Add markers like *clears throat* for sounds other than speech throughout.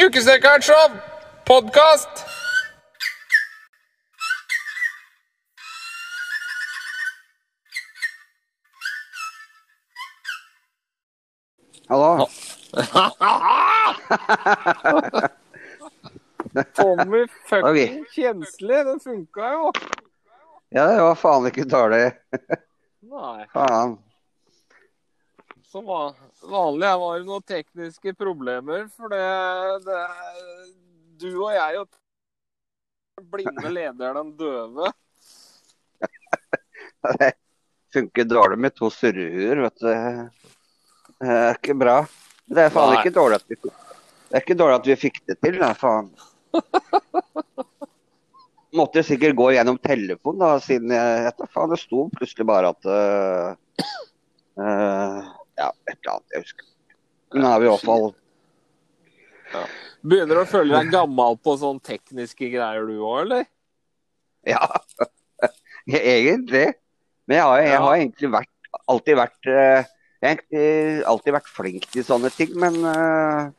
Tjukkestekkeren show! Podkast! Hallo? *laughs* Tommy fucking kjenselig, det funka jo. Ja, det var faen ikke dårlig. Nei. Faen. Som vanlig Jeg var noen tekniske problemer, for det, det Du og jeg og blinde *laughs* leder den døve. *laughs* Det funker dårlig med to surrehuer, vet du. Det er ikke bra. Det er faen Nei. ikke dårlig at vi Det er ikke dårlig at vi fikk det til, da, faen. *laughs* Måtte sikkert gå gjennom telefon, da, siden jeg vet faen, det sto plutselig bare at uh, øh, Ja, et eller annet, jeg husker. Men nå er vi i hvert fall Begynner du å føle deg gammel på sånne tekniske greier du òg, eller? Ja, *laughs* egentlig. Men jeg har, jeg Ja. har egentlig vært, alltid vært eh, Jeg har egentlig alltid vært flink til sånne ting, men eh,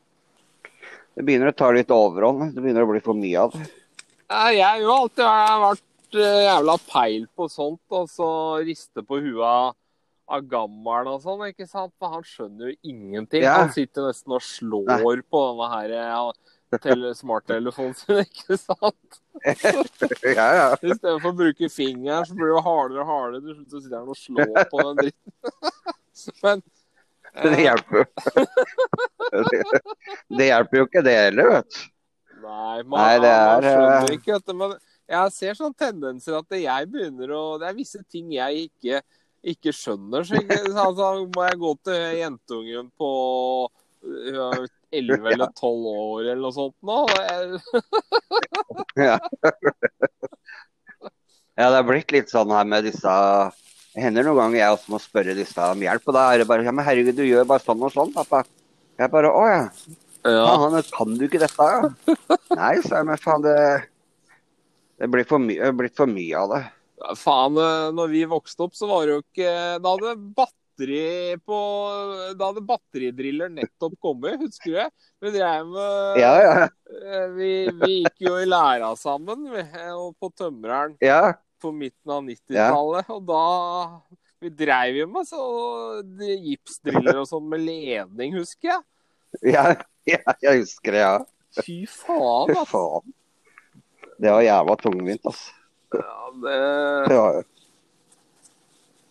det begynner å ta litt overhånd. Det begynner å bli for mye av det. Jeg har jo alltid vært eh, jævla peil på sånt, og så riste på huet av, gammelen og sånn, ikke sant? For han skjønner jo ingenting. Ja. Han sitter nesten og slår på denne her tele- smarttelefonen sin, *laughs* ikke sant? *laughs* ja, ja. I stedet for å bruke fingeren, så blir det jo hardere og hardere. Til slutt sitter han og slår på den dritten. *laughs* Men Det eh, hjelper jo. Det hjelper jo ikke det heller, vet du. Nei, man, Nei, det man er, skjønner eh, ikke. dette. men jeg ser sånne tendenser at jeg begynner å Det er visse ting jeg ikke, ikke skjønner. Så ikke, altså, må jeg gå til jentungen på elleve 11 eller 12 år eller noe sånt nå? Ja. ja, det har blitt litt sånn her med disse Det hender noen ganger jeg også må spørre disse om hjelp. Og da er det bare Ja, men herregud, du gjør bare sånn og sånn, pappa. Jeg bare Å ja. ja. Han, kan du ikke dette, ja? Nei, sa jeg, men faen, det Det blir for my er blitt for mye av det. Faen, øh, når vi vokste opp, så var det jo ikke Da hadde batteri på Da hadde batteridriller nettopp kommet, husker du? det? Vi drev med Ja, ja. Eh, Vi, vi gikk jo i læra sammen og på Tømreren Ja, på midten av 90-tallet. Og da Vi dreiv jo med så gipsdriller og sånn med ledning, husker jeg. ja, ja jeg husker det, ja. Fy faen, altså. Det var jævla tungvint, altså. Ja, det... ja.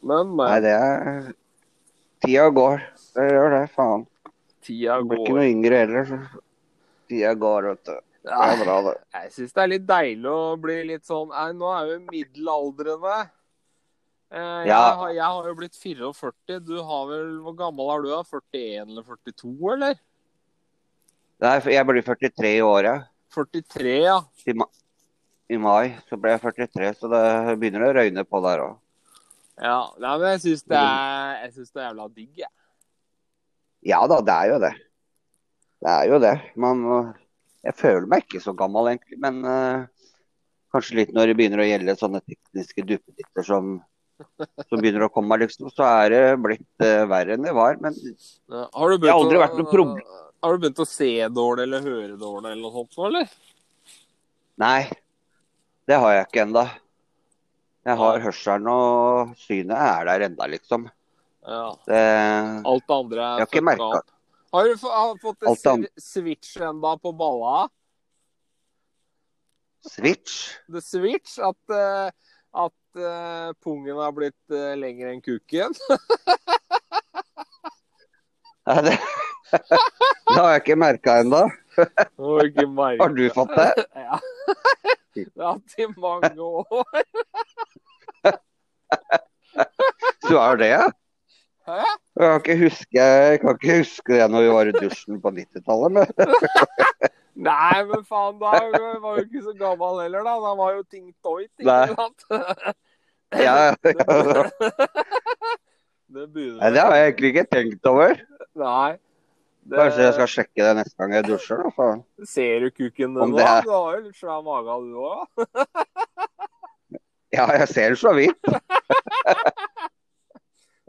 Men, Men, nei, det er Tida går. Det gjør det, faen. tida går. blir ikke noe yngre heller, så Tida går, vet du. Det er bra, det. jeg syns det er litt deilig å bli litt sånn Nei, nå er vi middelaldrende. Eh, jeg, Ja. har, jeg har jo blitt 44. Du har vel Hvor gammel er du? da? 41 eller 42, eller? Nei, jeg blir 43 i året. 43, ja. Ma I mai så ble jeg 43, så det begynner å røyne på der òg. Ja, nei, men jeg syns det, er- jeg synes det er jævla digg, jeg. Ja da, det er jo det. Det er jo det. Man Jeg føler meg ikke så gammel, egentlig. Men uh, kanskje litt når det begynner å gjelde sånne tekniske duppeditter som, som begynner å komme, liksom, så er det blitt uh, verre enn det var. Men Ja, Har du Det har aldri å- vært noe problem. Har du begynt å se dårlig eller høre dårlig eller noe sånt nå, eller? nei, det har jeg ikke ennå. Jeg har hørselen og synet er der enda, liksom. Ja. Det, Alt det andre Jeg er har fucka merket- opp. Har du har fått en switch enda på balla? switch The switch? At, eh, at uh, pungen har blitt uh, lengre enn kuken? ja, det, det har jeg ikke merka ennå. Å. Har du fått det? *laughs* Ja. Hatt i mange år. *laughs* Du er det, ja? Hæ? Jeg kan ikke huske, kan ikke huske det når vi var i dusjen på 90-tallet. Men *laughs* Nei, men faen, da var jo ikke så gammel heller, da. Da var jo ting toit, ikke sant? ja, ja. *laughs* Det begynner Nei, det har jeg egentlig ikke tenkt over. Nei. Det, Kanskje jeg skal sjekke det neste gang jeg dusjer. da, faen. Ser du kukken din nå? er- Du har jo litt svær mage, du òg. Ja, jeg ser den så vidt. *laughs*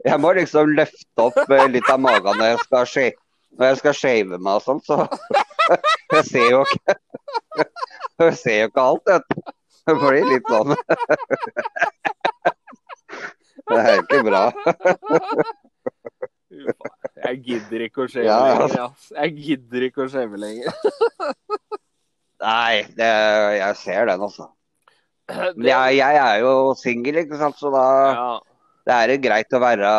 Jeg må liksom løfte opp eh, litt av magen når jeg skal, sje når jeg skal shave meg og sånn, så *laughs* Jeg ser jo ikke Jeg ser jo ikke alt, vet du. Det blir litt sånn *laughs* Det er ikke bra. Jeg gidder ikke å shave Ja, lenger. ass. Jeg gidder ikke å shave lenger. Nei, det, jeg ser den, altså. Men jeg, jeg er jo singel, ikke sant, så da ja. det er greit å være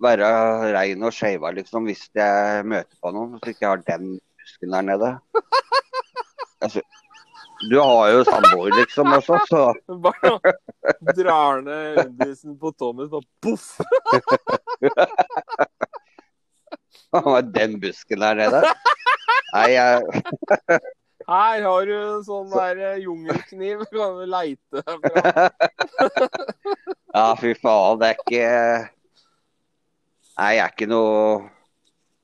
være rein og shava, liksom, hvis jeg møter på noen. Hvis ikke jeg har den husken der nede. *laughs* Altså, du har jo samboer, liksom, *laughs* også, så Bare drar ned undisen på Thomas og poff! *laughs* den busken der nede. Nei, jeg, Her har du en sånn der eh, jungelkniv. Kan du leite *laughs* fra. Ja, fy faen, det er ikke Nei, jeg er ikke noe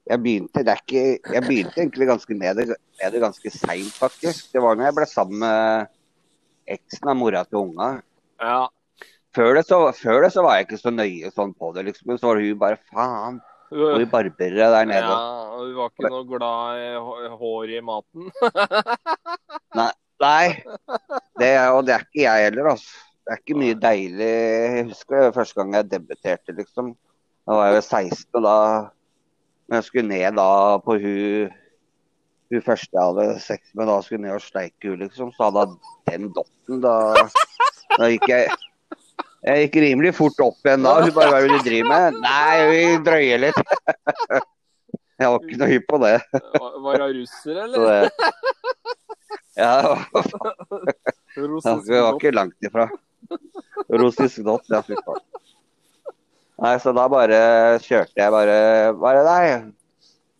Jeg begynte, det ikke, jeg begynte egentlig ganske med det, med det ganske seint, faktisk. Det var når jeg ble sammen med eksen av mora til unga. Ja. Før det, så, før det så var jeg ikke så nøye sånn på det, liksom. Men så var hun bare faen, Og barberer deg der nede. ja, du var ikke noe glad i hår i maten? *laughs* Nei, det, er- og det er ikke jeg heller, altså. Det er ikke mye deilig. Jeg husker første gang jeg debuterte, liksom. Da var jeg jo 16, og da når jeg skulle ned da på hun hun første jeg hadde sex med, da skulle jeg ned og sleike hun, liksom, så hadde jeg den dotten. Da, da gikk jeg Jeg gikk rimelig fort opp igjen da. Hun bare 'Hva det du driver med?' 'Nei, vi drøyer litt'. *laughs* Jeg var ikke noe hypp på det. Var var hun russer, eller? det ja, *laughs* Russisk det var ikke langt ifra. Russisk dott, ja, fy faen. Nei, så da bare kjørte jeg bare Bare nei,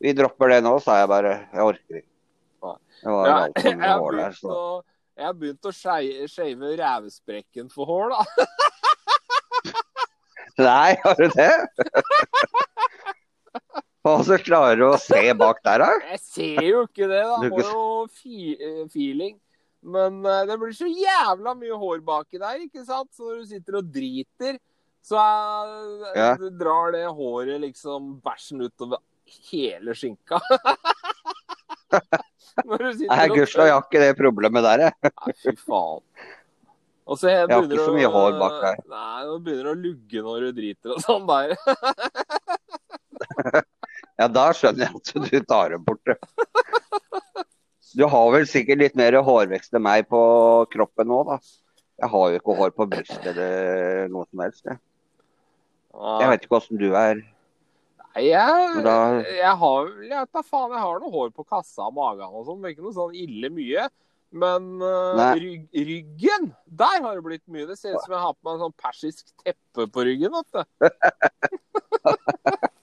vi dropper det nå, sa jeg bare. Jeg orker ikke. Det var Ja, altfor jeg har hår der, begynt så å, jeg har begynt å shave rævesprekken for hår, da. *laughs* Nei, har du det? *laughs* Og så klarer du å se bak der, da? Jeg ser jo ikke det, da. Må jo fi eh, feeling. Men eh, det blir så jævla mye hår baki der, ikke sant? Så når du sitter og driter, så jeg, Ja. du drar det håret liksom bæsjen utover hele skinka. *laughs* du Nei, gudskjelov, jeg har ikke det problemet der, jeg. Nei, fy faen. Så jeg Jeg har ikke så mye å- hår bak her. Nei, nå begynner å lugge når du driter og sånn der. *laughs* Ja, da skjønner jeg at du tar det bort. Du har vel sikkert litt mer hårvekst enn meg på kroppen nå, da. Jeg har jo ikke hår på brystet eller noe som helst. Jeg, jeg vet ikke åssen du er. Nei, jeg, da- jeg har jeg vet da faen, jeg har noe hår på kassa og magen og sånn, ikke noe sånn ille mye. Men uh, Nei. rygg, ryggen, der har det blitt mye. Det ser ut som jeg har på meg en sånn persisk teppe på ryggen. vet du. *laughs*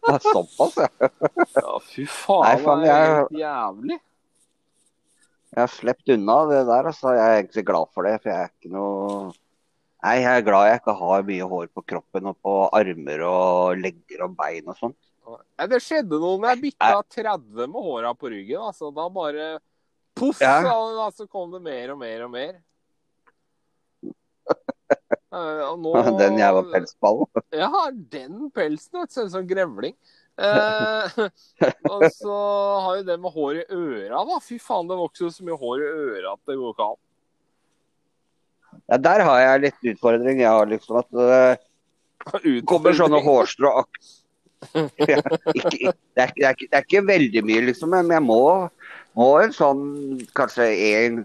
Det er Såpass, ja. Ja, fy faen, Nei, faen, det er jeg- helt jævlig. Jeg har sluppet unna det der, altså. Jeg er egentlig glad for det, for jeg er ikke noe Nei, jeg er glad jeg ikke har mye hår på kroppen og på armer og legger og bein og sånn. Ja, det skjedde noe når jeg bytta 30 med håra på ryggen. altså. Da bare poff, Ja. så altså, så kom det mer og mer og mer. Uh, *laughs* og nå, *laughs* Den jævla pelsballen. *laughs* Ja, den pelsen ser ut som grevling. Uh, og så har jo det med hår i øra, da. Fy faen, det vokser jo så mye hår i øra at det går ikke an. Ja, der har jeg litt utfordring. Jeg har liksom at det kommer sånne hårstrå *laughs* ja, ikke, det, er, det, er, det er ikke veldig mye, liksom, men jeg må, må en sånn Kanskje en,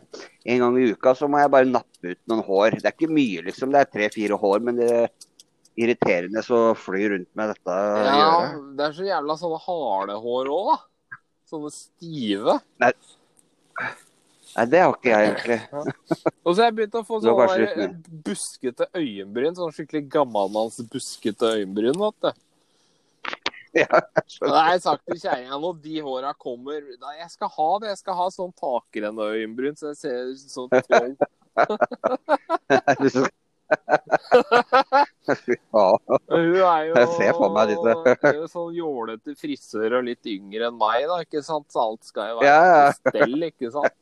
en gang i uka så må jeg bare nappe ut noen hår. Det er ikke mye, liksom. Det er tre-fire hår, men det er irriterende så fly rundt med dette Ja, det er så jævla sånne harde hår òg, da. Sånne stive. Nei, det har ikke jeg egentlig. Og så har jeg begynt å få *laughs* sånne eh, buskete øyenbryn. Sånn skikkelig gammelmanns buskete øyenbryn. vet du. *laughs* Ja, jeg har sagt til kjerringa når de håra kommer Nei, Jeg skal ha det. Jeg skal ha sånn takrenneøyenbryn, så jeg ser ut som *laughs* troll. Hun er jo Jeg ser for meg disse. er jo sånn jålete frisør og litt yngre enn meg, da. ikke sant? Så alt skal jo være Ja, ja. på stell, ikke sant.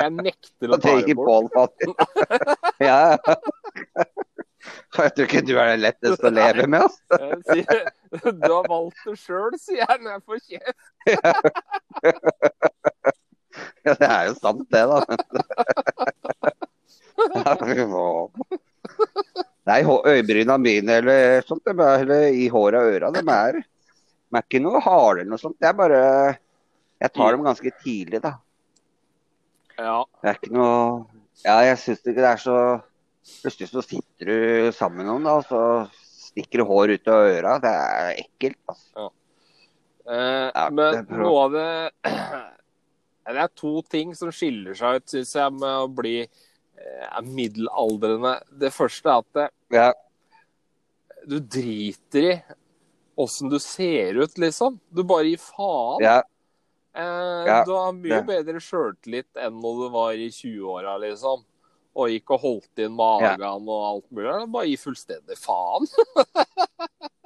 Jeg nekter å ta det bort. Pål. *laughs* Ja. Jeg tror ikke du er det letteste å leve med. Altså. Sier, du har valgt det sjøl, sier jeg når jeg får kjeft. Ja, *laughs* det er jo sant, det, da. *laughs* Ja. Nei, øyebryna mine eller sånt, det er eller i håret og øra, de er, de er ikke noe harde eller noe sånt. Det er bare Jeg tar dem ganske tidlig, da. Ja. Det er ikke noe Ja, jeg syns ikke det er så Plutselig så sitter du sammen med noen, da, og så stikker du hår ut av øra. Det er ekkelt. Altså. Eh, Ja, men noe av det *clears throat* Det er to ting som skiller seg ut, syns jeg, med å bli eh, middelaldrende. Det første er at det, Ja, du driter i åssen du ser ut, liksom. Du bare gir faen. ja, Eh, Ja, du har mye bedre sjøltillit enn når du var i 20-åra, liksom. Og gikk og holdt inn magen og alt mulig. Bare gi fullstendig faen.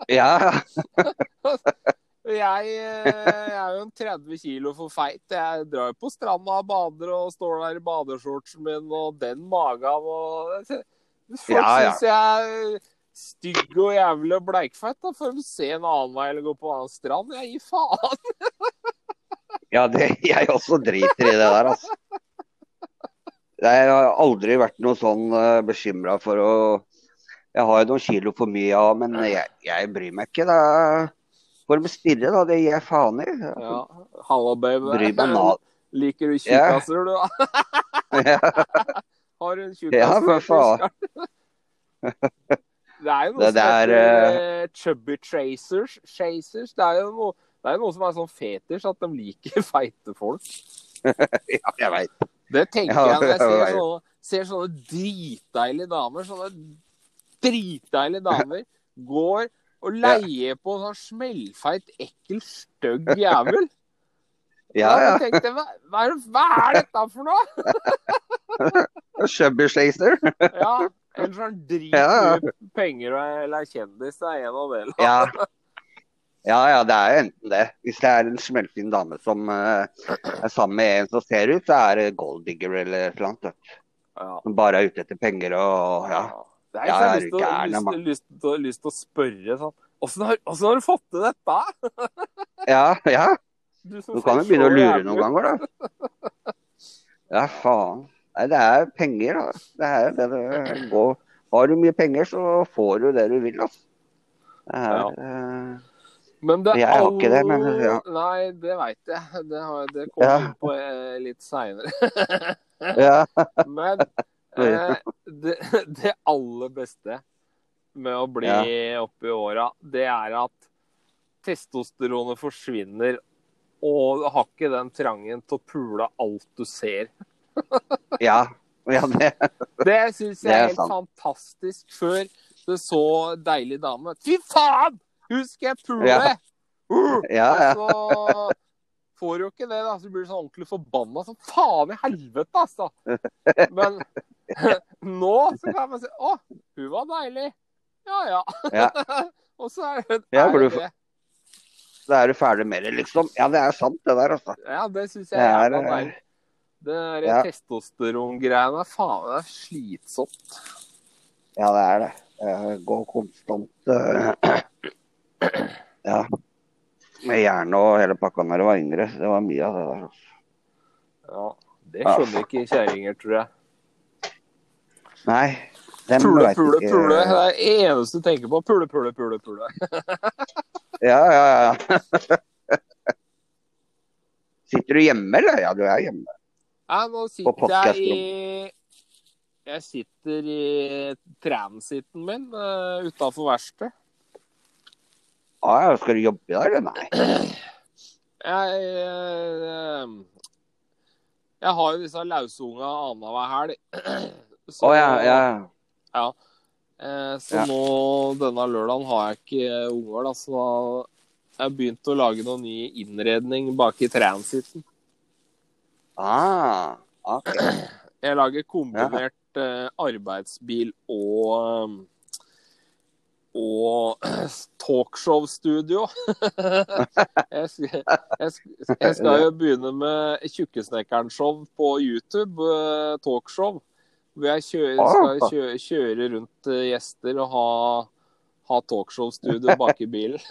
ja. *laughs* Jeg, eh, jeg er jo en 30 kilo for feit. Jeg drar jo på stranda og bader og står der i badeshortsen min og den magen og Folk Ja, ja. syns jeg er stygg og jævlig og bleikfeit. Da får de se en annen vei eller gå på en annen strand. Jeg gir faen. Ja, det, jeg også driter i det der, altså. Jeg har aldri vært noe sånn uh, bekymra for å Jeg har jo noen kilo for mye, ja, men jeg, jeg bryr meg ikke. Da får de stirre, da. Det gir jeg faen i. Ja, Hallo, baby. Meg. *laughs* Liker du Ja. tjukkaser, du? da? *laughs* Har du en Ja, for faen. *laughs* Det er jo noe Det som heter uh... chubby tracers. chasers. Det er jo noe, det er noe som er sånn fetisj, at de liker feite folk. ja, jeg veit. Det tenker Ja, jeg når jeg jeg ser vet. sånne, ser sånne dritdeilige damer. Sånne dritdeilige damer går og ja. på en sånn smellfeit, ekkel, stygg jævel. *laughs* Ja, ja. tenkte jeg, hva, hva, er, hva er dette for noe? *laughs* Shubby Slazer. *laughs* Ja, Eller sånn drit Ja. ja. penger eller er kjendis. Det er en av delene. Ja. ja, ja, det er jo enten det. Hvis det er en smellfin dame som uh, er sammen med en som ser ut, så er det gold digger eller et eller annet. Ja. Som bare er ute etter penger og ja. Ja, ikke så er lyst lyst, lyst, lyst til å spørre sånn Åssen har, har du fått til dette? *laughs* Ja, ja. Du, Du kan jo begynne å lure noen ganger, da. Ja, faen. Nei, det er penger, da. Det er det det går. Har du mye penger, så får du det du vil, altså. Det er, eh, Men det Jeg har ikke det, men, ja. Nei, det veit jeg. Det, har, det kommer Ja. på eh, litt seinere. ja, *laughs* Men eh, det, *laughs* det aller beste med å bli oppi åra, det er at testosteronet forsvinner, og du har ikke den trangen til å pule alt du ser. *laughs* ja. ja det, Det syns jeg Det er er helt sant. fantastisk. Før det så deilig dame Fy faen! Hun skal jeg pule! Ja. Uh! ja, ja. Og så får jo ikke det, da. Så blir du sånn ordentlig forbanna. Sånn faen i helvete, altså! Men *laughs* nå så kan man si Å, hun var deilig. Ja ja. Ja. *laughs* og så er det, Ja, er det. Da er du ferdig med det, liksom. Ja, det er sant, det der, altså. Ja, det syns jeg Det er er, deilig. Det der ja. testosterongreiene, faen, det er slitsomt. Ja, det er det. Gå konstant uh... *clears throat* Ja. Med jern og hele pakka når jeg var yngre. Det var mye av det der. altså. Ja, Det skjønner ikke kjerringer, tror jeg. Nei. Dem Pule, pule, ikke- pule. Det er det eneste du tenker på. Pule, pule, pule. pule. *laughs* Ja, ja, ja. *laughs* Sitter du hjemme, eller? Ja, du er hjemme. Ja, nå sitter jeg i Jeg sitter i transiten min uh, utafor verkstedet. Ah, ja, skal du jobbe i dag, eller? Nei. Jeg eh, Jeg har jo disse lausunga annenhver helg. *clears throat* Å ja, ja. ja. så Ja. nå denne lørdagen har jeg ikke unger, da, så da har jeg begynt å lage noen ny innredning bak i transiten. Ah, okay. Jeg lager kombinert ja. arbeidsbil og og *clears throat* talkshow-studio. *laughs* jeg, jeg, jeg skal jo begynne med Tjukkesnekkeren-show på YouTube. eh, talkshow. Hvor jeg kjører, Ah. skal kjøre, kjøre rundt eh, gjester og ha, ha talkshow-studio bak i bilen. *laughs*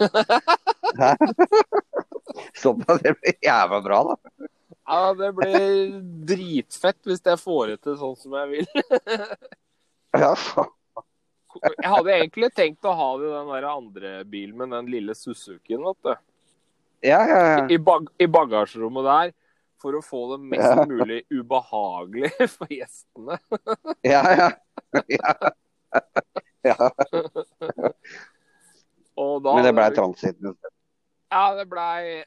*laughs* Såpass, det blir jævla bra, da. Ja, Det blir dritfett hvis jeg får det til sånn som jeg vil. Ja, faen. Jeg hadde egentlig tenkt å ha det i den der andre bilen med den lille Suzukien, vet du. ja, ja. ja. I, bag I bagasjerommet der. For å få det mest mulig ubehagelig *laughs* for gjestene. Ja, ja. ja. da, Men det ble transiten? Ja, det blei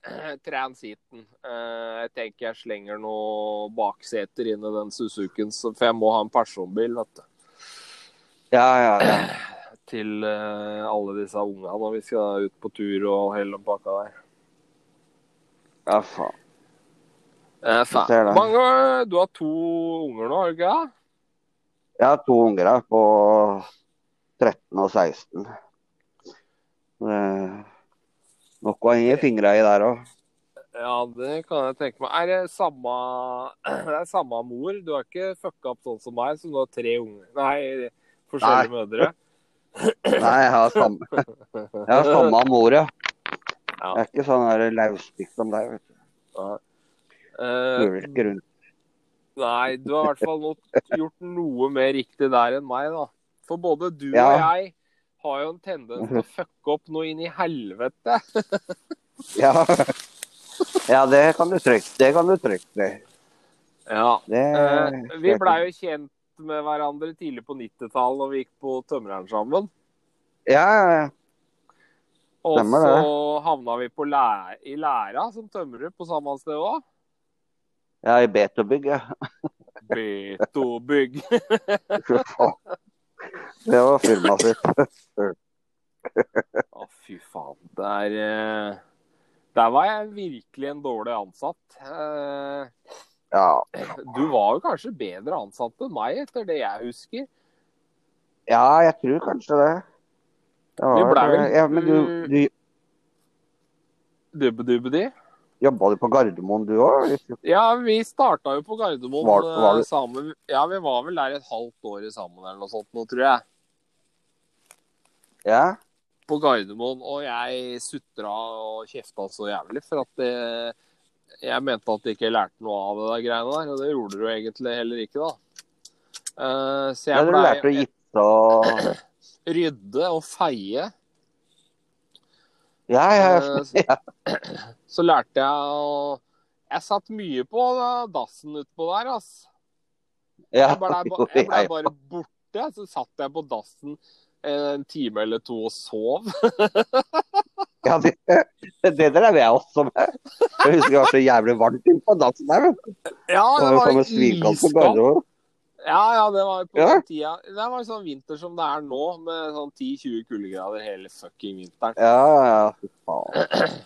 transiten. Eh, Jeg tenker jeg slenger noen bakseter inn i den Suzukien, for jeg må ha en personbil, vet du. Ja, ja, ja. *clears throat* Til uh, alle disse unga når vi skal ut på tur og helle den pakka der. Ja, faen. Eh, det. Mange, du har to unger nå, har du ikke det? Jeg har to unger her på 13 og 16. Eh, Nok å henge fingra i der òg. Ja, det kan jeg tenke meg. Er det samme, *clears throat* det er samme mor? Du har ikke fucka opp sånn som meg, som du har tre unger Nei, forskjellige mødre? *laughs* Nei, jeg har samme, jeg har samme mor, ja. Jeg er ikke sånn lauspikk som deg. vet du. Lurer ikke rundt. nei, du har i hvert fall gjort noe mer riktig der enn meg, da. For både du Ja. og jeg har jo en tendens til å fucke opp noe inn i helvete. *laughs* Ja. ja, det kan du trygt. Det kan du trygt si. Ja. Det Eh, vi blei jo kjent med hverandre tidlig på 90-tallet når vi gikk på Tømreren sammen. Ja, ja, ja. Og Stemmer så det. havna vi på læ i læra som tømrer på samme sted òg. Ja, i Betobygg, ja. *laughs* Betobygg. Det var firmaet sitt. Å, fy faen. Der, eh, der var jeg virkelig en dårlig ansatt. Eh, Ja. Du var jo kanskje bedre ansatt enn meg, etter det jeg husker. ja, jeg tror kanskje det. det Vi var, ble vel- ja, men du, du Dubbedubedi. jobba du på Gardermoen du òg? Ja, vi starta jo på Gardermoen Var- var eh, du- sammen. Ja, vi var vel der et halvt år sammen eller noe sånt nå, tror jeg. Ja? På Gardermoen. Og jeg sutra og kjefta så jævlig for at det Jeg mente at de ikke lærte noe av det der greiene der, og det gjorde du egentlig heller ikke, da. Uh, så jeg du blei lærte å gifte og *clears throat* rydde og feie. Ja, ja, ja. Uh, *clears throat* Så lærte jeg å Jeg satt mye på da, dassen utpå der, ja. Jeg blei ble *laughs* bare borte. Så satt jeg på dassen en time eller to og sov. *laughs* Ja, det, det der er jeg også med. Jeg husker det var så jævlig varmt inne på dassen der. vet du. Ja, Det det var var sånn iskaldt. Ja, ja, det var på Ja. tida. Det var sånn vinter som det er nå, med sånn 10-20 kuldegrader hele fucking vinteren. Ja, ja, faen.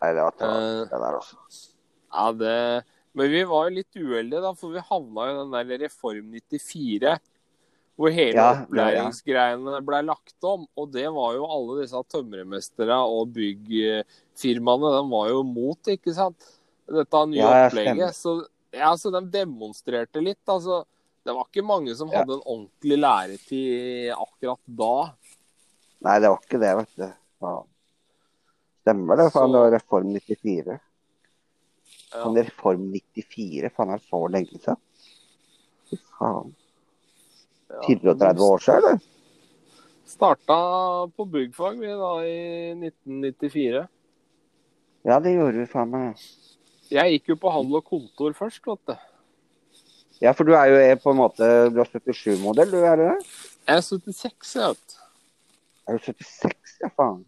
Nei, det var travelt, Eh, det der også. Ja, det Men vi var jo litt uheldige, da, for vi havna i den der Reform 94. Hvor hele Ja, opplæringsgreiene ja. opplæringsgreiene ble lagt om. Og det var jo alle disse tømremestere og byggfirmaene, de var jo mot, ikke sant? Dette nye Ja, opplegget. Så, ja, så de demonstrerte litt. Altså, det var ikke mange som hadde en ordentlig læretid akkurat da. Nei, det var ikke det, vet du. Ja. Stemmer det, faen. Så- Det var Reform 94. Ja. Reform 94? Faen, er det så lenge siden? Fy faen. Ja. 34 år siden, eller? Starta på byggfag vi da i 1994. Ja, det gjorde vi faen meg. Jeg gikk jo på handel og kontor først, vet du. Ja, for du er jo på en måte Du er 77-modell, du, er du det? Jeg er 76, jeg vet Er du 76, ja, faen?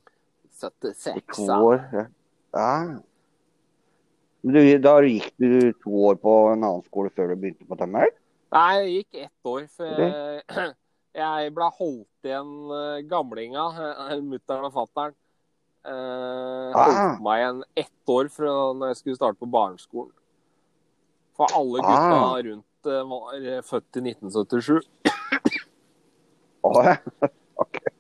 76, To ja. år. Ja. ja. Men du, da gikk du to år på en annen skole før du begynte på tømmer? Nei, det gikk ett år, for jeg, *clears throat* jeg ble holdt igjen eh, gamlinga, *laughs* mutter'n og fatter'n. Eh, Ah. holdt meg igjen ett år fra når jeg skulle starte på barneskolen. For alle gutta Ah. rundt eh, var eh, født i 1977. Åh, *laughs* okay.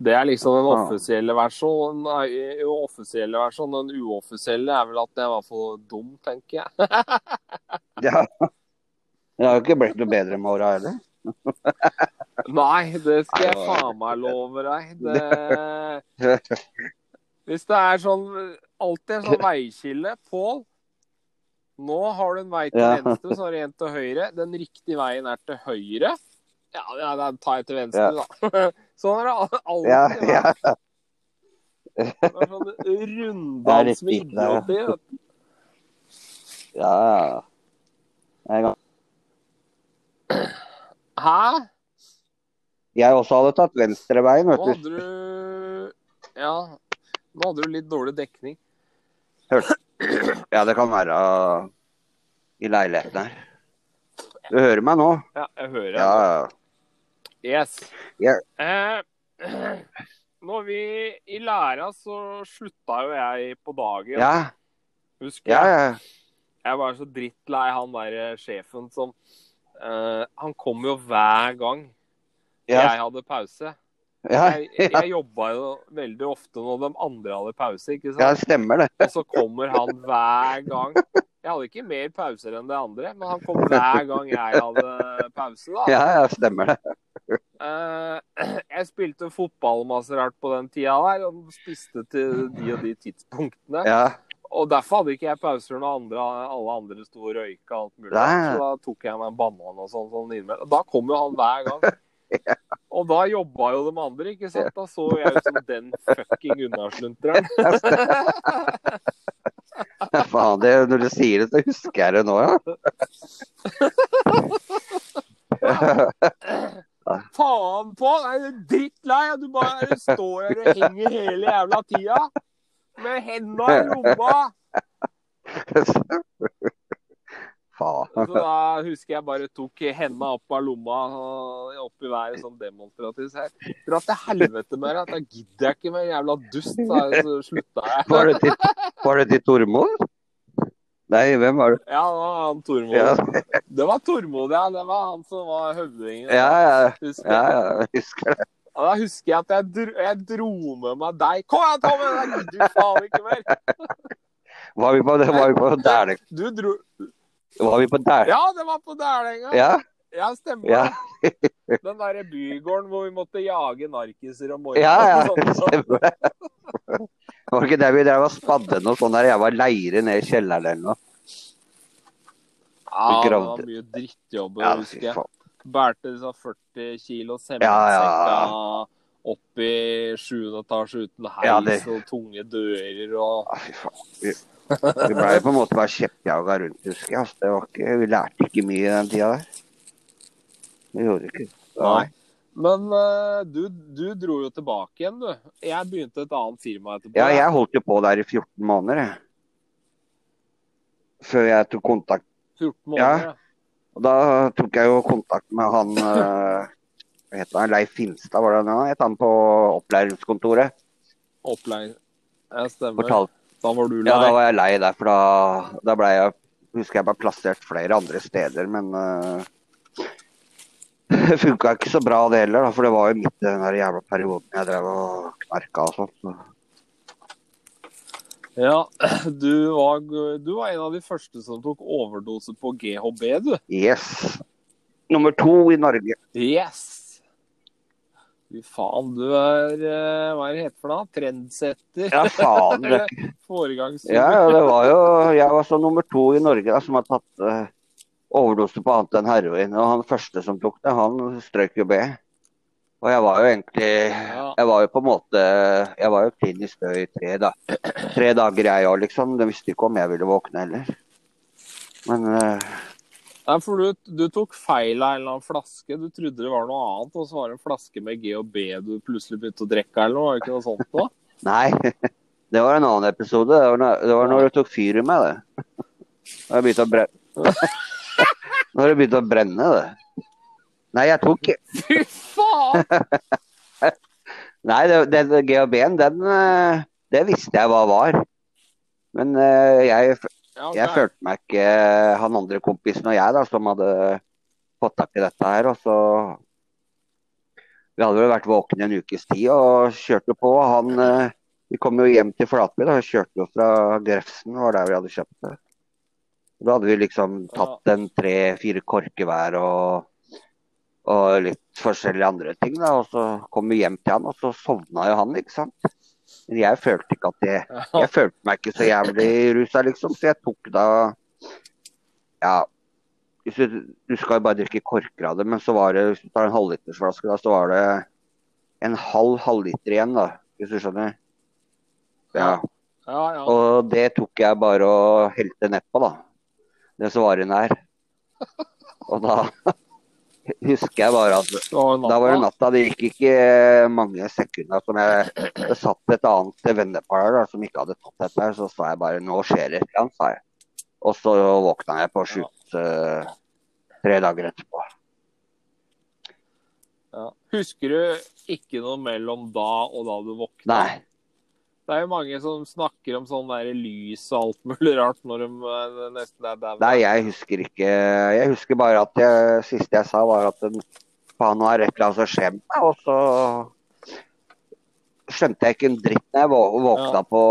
Det er liksom den Ah. offisielle versjonen. Nei, offisielle versjonen. Den uoffisielle er vel at jeg var for dum, tenker jeg. *laughs* Ja. Det har jo ikke blitt noe bedre med åra heller. *laughs* Nei, det skal jeg faen meg love deg. Det... *laughs* Hvis det er sånn alltid en sånn veikilde Pål, nå har du en vei til venstre, så har du en til høyre. Den riktige veien er til høyre. Ja, ja da tar jeg til venstre, da. *laughs* Sånn er det alltid. Ja, ja. Det er sånn runddans med det, ja. ja. Ja. Hæ? jeg også hadde tatt venstreveien, Nå vet du. hadde du Ja, nå hadde du litt dårlig dekning. Ja, det kan være i leiligheten her. Du hører meg nå? Ja, jeg hører Ja, deg. ja. Yes. Yeah. Eh, når vi i læra, så slutta jo jeg på dagen. Ja, Husker ja. jeg. ja. Jeg var så drittlei han der sjefen som eh, Han kom jo hver gang Ja, jeg hadde pause. ja, Jeg, ja. *laughs* jeg jobba jo veldig ofte når de andre hadde pause, ikke ja, det stemmer det. *laughs* Og så kommer han hver gang. Jeg hadde ikke mer pauser enn det andre, men han kom hver gang jeg hadde pause, da. Ja, ja, stemmer det. Eh, *clears throat* jeg spilte fotball masse rart på den tida der, og spiste til de og de tidspunktene. Ja, Og derfor hadde ikke jeg pauser når andre, alle andre sto og røyka alt mulig. Nei. Så da tok jeg meg en banan og sånn. sånn innimellom. Og da kom jo han hver gang. *laughs* Og da jobba jo de andre, ikke sant? Da så jeg ut som den fucking unnaslunteren. *laughs* faen, det, når du sier det, så husker jeg det nå, ja. *laughs* Faen på! Jeg er drittlei! Du bare står her og henger hele jævla tida. Med henda i lomma. *laughs* Faen. Så da husker jeg bare tok henda opp av lomma og opp i været sånn demonstrativt. Jeg dra til helvete med det. Da gidder jeg ikke med jævla dust. Da, så slutta jeg. Var det til, var det til Tormod? Nei, hvem var det? Ja, det var han Tormod. Ja, Det var Tormod, ja. Det var han som var høvdingen. ja, ja, Husker ja, ja, husker det. Og da husker jeg at jeg dro, jeg dro med meg deg. Kom igjen, Tommy! Du gidder jo faen ikke mer. Var vi på, var vi på Dæling? Du dro Var vi på Dæling? Ja, det var på Dælenga. Ja, Ja, stemmer ja. Den derre bygården hvor vi måtte jage narkiser om morgenen. ja, ja, stemmer det. Var ikke der vi drev og spadde noe sånn der jeg var leire ned i kjelleren eller noe? Ja, det var mye drittjobb, Ja, husker jeg. Bærte disse 40 kilo Ja, ja. opp i sjuende etasje uten heis Ja, det- og tunge dører og fy faen. Vi, vi ble på en måte bare kjeppjaga rundt, husker jeg. Altså, ikke, vi lærte ikke mye i den tida der. Vi gjorde ikke Nei. Men uh, du, du dro jo tilbake igjen, du. Jeg begynte et annet firma etterpå. Ja, jeg holdt jo på der i 14 måneder, jeg. Før jeg tok kontakt. 14 måneder. Ja. Og da tok jeg jo kontakt med han eh, Hva heter han? Leif Finstad, var det han het? Han på opplæringskontoret. Opplæring. Ja, stemmer. Fortalt. Da var du lei. Ja, da var jeg lei der, for da, da ble jeg Husker jeg ble plassert flere andre steder, men uh, det funka ikke så bra det heller, da, for det var jo midt i den jævla perioden jeg drev og knarka og sånt. Så. Ja, *clears throat* du var, du var en av de første som tok overdose på GHB, du. Yes. Nummer to i Norge. Yes! Fy faen, du er eh, Hva er det heter for noe? Trendsetter? Ja, faen. Det. *laughs* Ja, ja, det var jo Jeg var så nummer to i Norge da, som har tatt uh, overdose på annet enn heroin. Og han første som tok det, han strøk jo B. Og jeg var jo egentlig. Jeg var jo på en måte Jeg var jo klinisk død i tre, da. tre dager, jeg òg, liksom. De visste ikke om jeg ville våkne heller. Men uh... Nei, for du, du tok feil av en eller annen flaske. Du trodde det var noe annet, og så var det en flaske med G og B du plutselig begynte å drikke, eller noe? Var det ikke noe sånt da? *laughs* nei. *laughs* Det var en annen episode. Det var, når, det var når du tok fyr i meg, det. Når jeg begynte å brenne. *laughs* Når det begynte å brenne, det. Nei, jeg tok *laughs* Fy faen! *laughs* Nei, det GHB-en, den eh, Det visste jeg hva var. Men eh, jeg, jeg følte meg ikke Han andre kompisen og jeg da, som hadde fått tak i dette her. Og så Vi hadde vel vært våkne en ukes tid og kjørte på. Han eh, Vi kom jo hjem til Flatby. da, Kjørte jo fra Grefsen, var der vi hadde kjøpt det. Da hadde vi liksom tatt en tre-fire korker hver og, og litt forskjellige andre ting. da, Og så kom vi hjem til han, og så sovna jo han, ikke sant. Men jeg følte ikke at det Jeg følte meg ikke så jævlig rusa, liksom. Så jeg tok da Ja. Du, du skal jo bare drikke korker av det, men så var det, hvis du tar en halvlitersflaske, da, så var det en halv halvliter igjen, da. Hvis du skjønner. Ja. Ja, ja. Og det tok jeg bare og helte nedpå, da. Det som var inni her. *laughs* Og da husker jeg bare at da var det natta. Det gikk ikke mange sekunder som jeg satt et annet vennepar der som ikke hadde tatt dette. her, Så sa jeg bare 'nå skjer det igjen', sa jeg. Og så våkna jeg på slutt uh, tre dager etterpå. Ja. Husker du ikke noe mellom da og da du våkna? Nei. Det er jo mange som snakker om sånn der lys og alt mulig rart når de eh, nesten er der. Nei, jeg husker ikke. Jeg husker bare at det siste jeg sa, var at faen, nå er et eller annet som skjer med meg. Og så skjønte jeg ikke en dritt når jeg vå- våkna på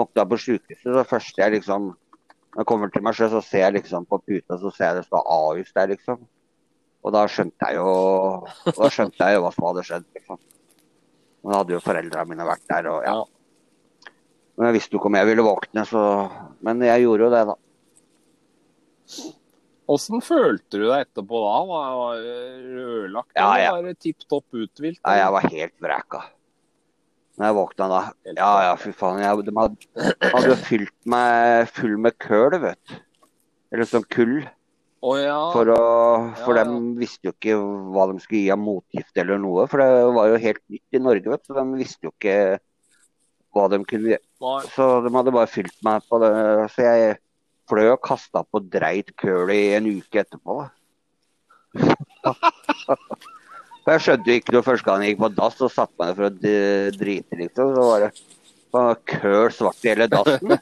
våkna på sykehuset. Det første jeg liksom Når jeg kommer til meg sjøl, så ser jeg liksom på puta, så ser jeg det står Ahus der, liksom. Og da skjønte jeg jo Da skjønte jeg jo hva som hadde skjedd, liksom. Og da hadde jo foreldrene mine vært der, og ja. Ja. Men jeg visste jo ikke om jeg ville våkne, så Men jeg gjorde jo det, da. Åssen følte du deg etterpå da? Var var det rødlagt? Ja, ja. Eller var det tipp topp uthvilt? Nei, jeg var helt vreka. Når jeg våkna da. Ja ja, fy faen. Jeg, de hadde, hadde jo fylt meg full med køl, vet du. Eller sånn kull. Å ja. For, å, for Ja, ja. de visste jo ikke hva de skulle gi av motgift eller noe. For det var jo helt nytt i Norge, vet du. Så de visste jo ikke hva de kunne gjøre. Nei. Så de hadde bare fylt meg på det. Så jeg fløy og kasta på dreit køl i en uke etterpå. *laughs* For jeg skjønte jo ikke noe første gang jeg gikk på dass og satte meg ned for å drite, liksom. Så var det køl svart i hele dassen. *laughs*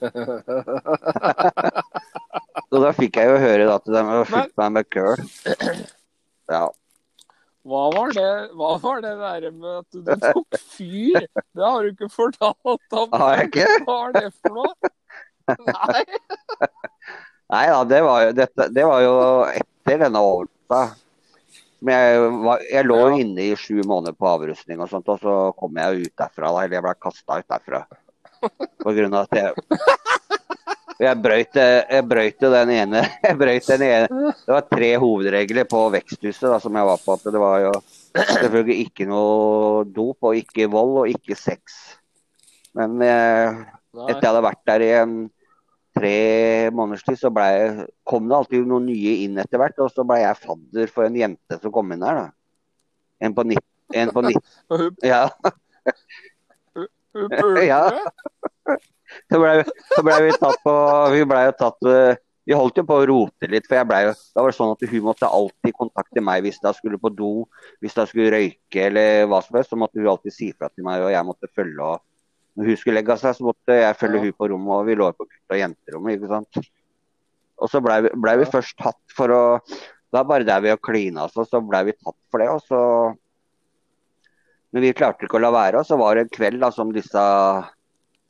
Så da fikk jeg jo høre at de fylt meg med køl. *clears throat* Ja. Hva var det Hva var det der med at du tok fyr? Det har du ikke fortalt om. Har jeg ikke? Hva var det for noe? Nei. *laughs* Nei da, det var jo, dette, det var jo etter denne overlåta. Men jeg, var, jeg lå Ja. inne i sju måneder på avrustning og sånt, og så kom jeg ut derfra. Da, eller jeg ble kasta ut derfra. På grunn av at jeg *laughs* jeg brøyt, jeg brøyt jo den ene *laughs* brøyt den ene. Det var tre hovedregler på veksthuset da, som jeg var på. At det var jo selvfølgelig ikke noe dop, og ikke vold, og ikke sex. Men eh, etter jeg hadde vært der i en tre måneders tid, så ble kom det alltid noen nye inn etter hvert. Og så ble jeg fadder for en jente som kom inn der. da. En på 19. En på 19. *laughs* Ja, Ja. Så ble, ble vi tatt på Vi ble jo tatt eh, Vi holdt jo på å rote litt, for jeg blei jo Da var det sånn at hun måtte alltid kontakte meg hvis hun skulle på do, hvis hun skulle røyke eller hva som helst. Så måtte hun alltid si fra til meg, og jeg måtte følge. og Når hun skulle legge seg, så måtte jeg følge hun på rommet, og vi lå på gutt- og jenterommet, ikke sant. Og så blei vi, ble vi først tatt for å Da bare der vi og klina og så blei vi tatt for det. og så Men vi klarte ikke å la være, og så var det en kveld da som disse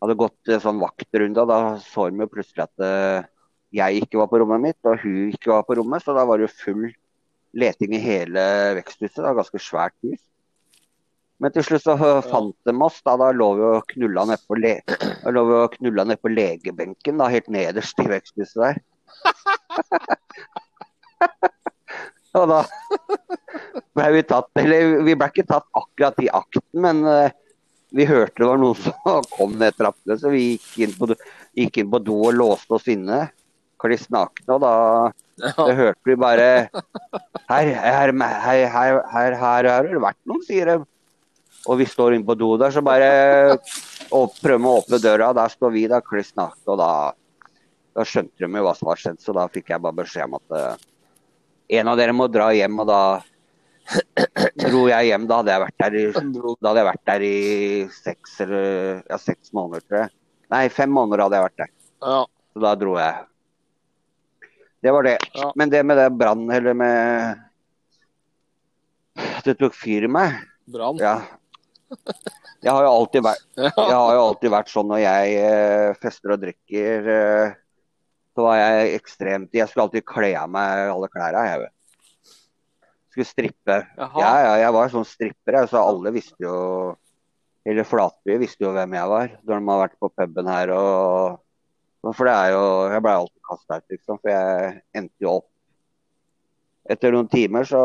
hadde gått en sånn vaktrunde, og da så jo plutselig at eh, jeg ikke var på rommet mitt, og hun ikke var på rommet, så da var det jo full leting i hele veksthuset. Det var ganske svært hus. Men til slutt så eh, fant de oss, da, da lå vi og knulla ned på, le vi ned på legebenken, da, helt nederst i veksthuset der. *laughs* og da ble vi tatt, eller vi ble ikke tatt akkurat i akten, men eh, vi hørte det var noen *laughs* som kom ned trappene, så vi gikk inn på, do- inn på do og låste oss inne. Kliss nakne. Og da Ja. hørte vi bare Her, her, her, her, her, har det vært noen, sier de. Og vi står inne på do der, så bare å- prøver å åpne døra. Der står vi da kliss nakne. Og da, da skjønte de jo hva som var skjedd, så da fikk jeg bare beskjed om at eh, en av dere må dra hjem. Og da dro jeg hjem. Da hadde jeg vært der i da hadde jeg vært der i seks eller ja, seks måneder, tror jeg. Nei, fem måneder hadde jeg vært der. Ja. Så da dro jeg. Det var det. Ja. Men det med det brann, eller med Det tok fyr i meg. Brann. Ja. Jeg har jo alltid vært, *laughs* jeg har jo alltid vært sånn når jeg eh, fester og drikker, eh, så var jeg ekstremt Jeg skulle alltid kle av meg alle klærne, jeg. vet. Skulle strippe. Jaha. Ja, ja, jeg var sånn stripper, så alle visste jo Eller Flatby visste jo hvem jeg var når de har vært på puben her og For det er jo Jeg blei alltid kasta ut, liksom. For jeg endte jo opp Etter noen timer så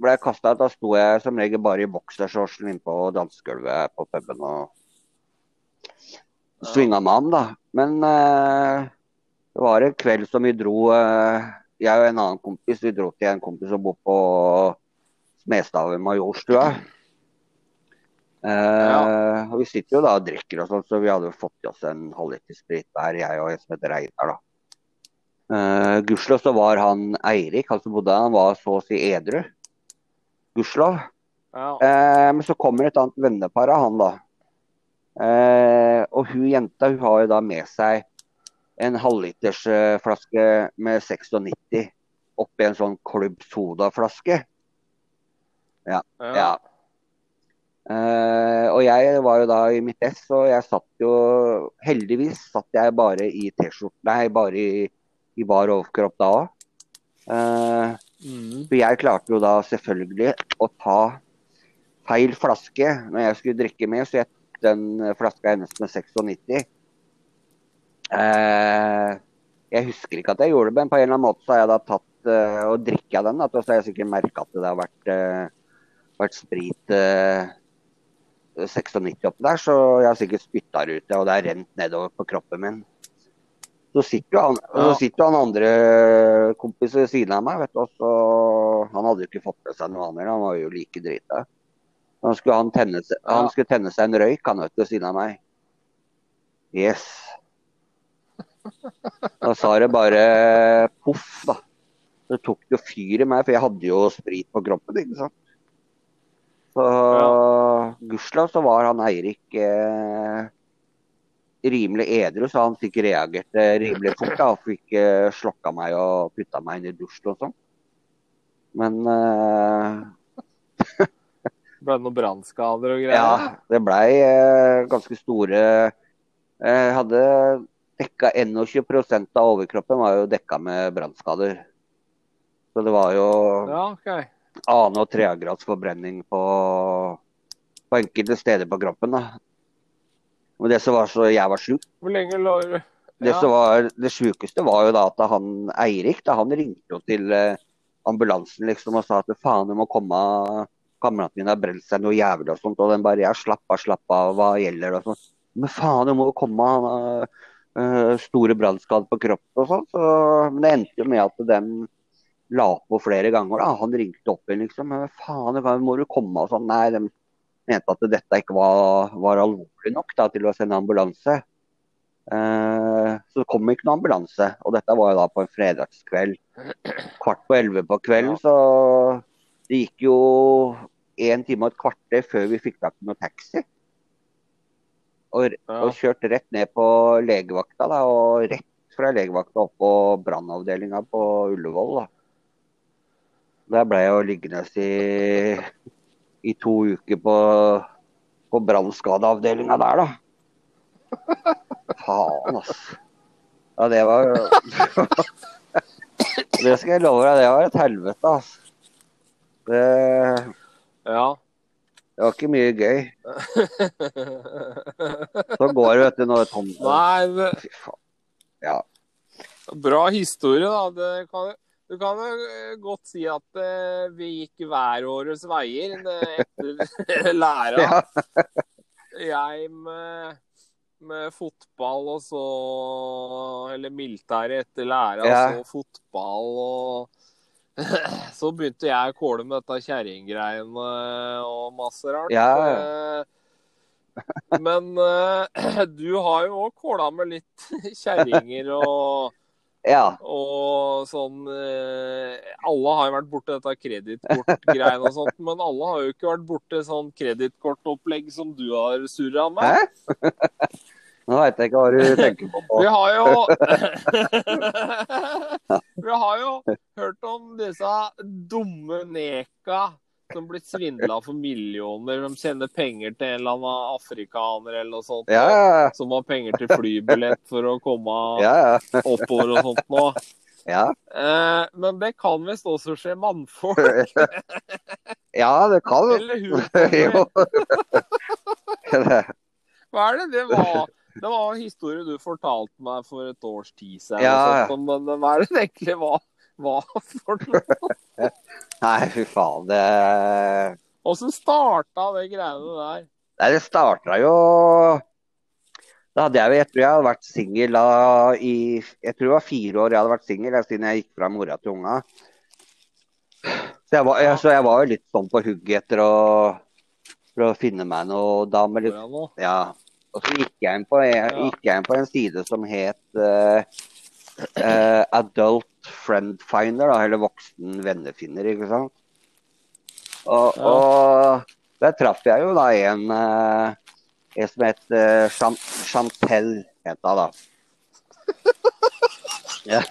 ble jeg kasta ut. Da sto jeg som regel bare i boksershortsen innpå dansegulvet på puben og svinga med ham, da. Men eh, det var en kveld som vi dro eh, Jeg og en annen kompis vi dro til en kompis som bor på Smestad ved Majorstua. Eh, og Vi sitter jo da og drikker og sånn, så vi hadde jo fått i oss en halvliter sprit hver, jeg og en som heter Reidar. da. Eh, Gudskjelov så var han Eirik, han som bodde der, han var så å si edru. Gudskjelov. Ja. Eh, men så kommer et annet vennepar av han, da. Eh, og hun jenta hun har jo da med seg en halvlitersflaske med 96 oppi en sånn Klubb Soda-flaske. Ja. Ja. Eh, og jeg var jo da i mitt ess, og jeg satt jo Heldigvis satt jeg bare i T-skjorte, nei, bare i, i bar overkropp da òg. Uh, Mm. for jeg klarte jo da selvfølgelig å ta feil flaske når jeg skulle drikke med, så jeg den flaska hennes med 96. Eh, jeg husker ikke at jeg gjorde det, men på en eller annen måte så har jeg da tatt eh, og drikka den. Da, så har jeg sikkert merka at det har vært, eh, vært sprit eh, 96 oppi der, så jeg har sikkert spytta det ut, og det har rent nedover på kroppen min. Så sitter jo han, Ja. så sitter han andre kompis ved siden av meg, vet du, og så Han hadde jo ikke fått med seg noe annet, han var jo like drita. Han skulle, han tenne, han skulle tenne seg en røyk, han vet du, ved siden av meg. Yes. Da sa det bare poff, da. Det tok jo fyr i meg, for jeg hadde jo sprit på kroppen, ikke sant. Så gudskjelov så var han Eirik eh, rimelig edru, så han fikk reagert eh, rimelig fort. da, og Fikk eh, slokka meg og putta meg inn i dusjen og sånn. Men eh, *laughs* Ble det noen brannskader og greier? ja, det blei eh, ganske store Jeg hadde dekka 21% av overkroppen var jo dekka med brannskader. Så det var jo Ja, okay. annen- og tredjegrads forbrenning på, på enkelte steder på kroppen. da. Men det som var så jeg var sjuk Hvor lenge lå du Det, som var, det sjukeste var jo da at han Eirik da, han ringte jo til eh, ambulansen liksom og sa at faen, du må komme, kameraten min har brent seg noe jævlig og sånt. Og den bare ja, slapp av, slapp av, hva gjelder det og sånn. Men faen, du må jo komme, han eh, store brannskader på kroppen og sånn. Så, men det endte jo med at de la på flere ganger. da, Han ringte opp igjen liksom. Faen, hva må du komme og sånn. Nei, de mente at dette ikke var, var alvorlig nok da, til å sende ambulanse. Uh, så det kom ikke noen ambulanse. Og dette var jo da på en fredagskveld. Kvart på elleve på kvelden, så det gikk jo en time og et kvarter før vi fikk tak i noen taxi. Og, Ja. og kjørte rett ned på legevakta, da, og rett fra legevakta opp på brannavdelinga på Ullevål. da. Der ble jeg jo liggende i, i to uker på, på brannskadeavdelinga der, da. Faen, altså. Ja, det var *laughs* Det skal jeg love deg, det var et helvete, altså. Det, Ja. Det var ikke mye gøy. Så går det, vet du, når Tom Nei, det, Fy faen. Ja. bra historie, da. Det kan, du kan jo eh, godt si at eh, vi gikk hver årets veier eh, etter *laughs* læra. Jeg med, med fotball og så Eller militæret etter læra, og så fotball og *laughs* Så begynte jeg å kåle med dette kjerringgreiene og masse rart. Ja. Eh, Men eh, *clears throat* du har jo òg kåla med litt *laughs* kjerringer og *laughs* ja. og sånn eh, Alle har jo vært borte dette kredittkortgreiene og sånt, men alle har jo ikke vært borte sånn kredittkortopplegg som du har surra med. Hæ? Nå veit jeg ikke hva du *laughs* tenker på. Vi har jo *laughs* Vi har jo hørt om disse dumme neka som blir svindla for millioner. De sender penger til en eller annen afrikaner eller noe sånt. Ja, ja, Som har penger til flybillett for å komme *laughs* ja. oppover og sånt nå. ja. Eh, men det kan visst også skje mannfolk. Ja, det kan Eller hun. Hva er det det var? Det var en historie du fortalte meg for et års tid siden. Ja. ja. Men hva er det egentlig var, var for noe? *laughs* Nei, fy faen. Det Åssen starta det greiene der? Nei, det starta jo Da hadde jeg jo Jeg tror jeg hadde vært singel i Jeg tror det var fire år jeg hadde vært singel siden jeg gikk fra mora til unga. Så jeg, var, jeg, så jeg var jo litt sånn på hugget etter å å finne meg noe dame. Litt, Ja, ja. Og så gikk jeg inn på, inn på en side som het uh, uh, Adult Friend Finder, da, eller Voksen vennefinner, ikke sant. Og, Ja. og der traff jeg jo da en, eh, en som het eh, Chan Chantel, het hun da. Ja.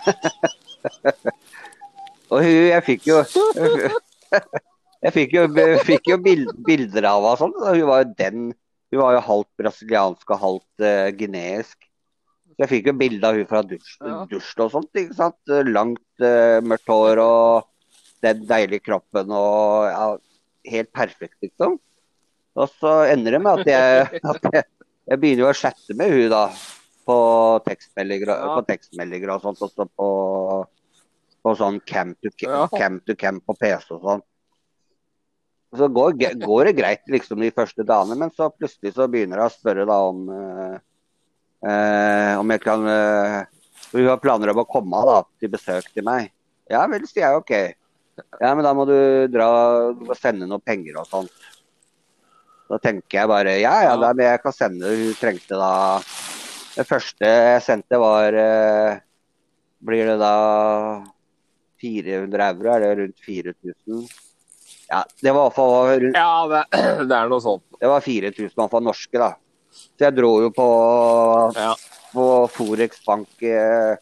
*laughs* og hun, jeg fikk jo Jeg fikk jo, fikk jo bild, bilder av henne og sånn. Hun var jo den Hun var jo halvt brasiliansk og halvt uh, guineisk. Så Jeg fikk jo bilde av hun fra dusj, Ja. dusj og sånt. ikke sant? Langt, uh, mørkt hår og den deilige kroppen og ja, helt perfekt, liksom. Og så ender det med at jeg, *laughs* at jeg, jeg begynner jo å chatte med hun da. På tekstmeldinger, Ja. på tekstmeldinger og sånt. Også på, på sånn cam to cam, Ja. cam to camp på PC og sånn. Så går, går det greit liksom de første dagene, men så plutselig så begynner jeg å spørre da om eh, eh, om jeg kan eh, Hun har planer om å komme da, til besøk til meg. Ja vel, sier jeg OK. Ja, men da må du dra må sende noe penger og sånt. Da tenker jeg bare ja, ja, da, men jeg kan sende. Hun trengte da Det første jeg sendte var eh, Blir det da 400 euro? Er det rundt 4000? Ja, det var i hvert fall rundt Ja, det, *clears throat* det er noe sånt. det var 4000 man for norske, da. Så jeg dro jo på, Ja. på Forex Bank eh,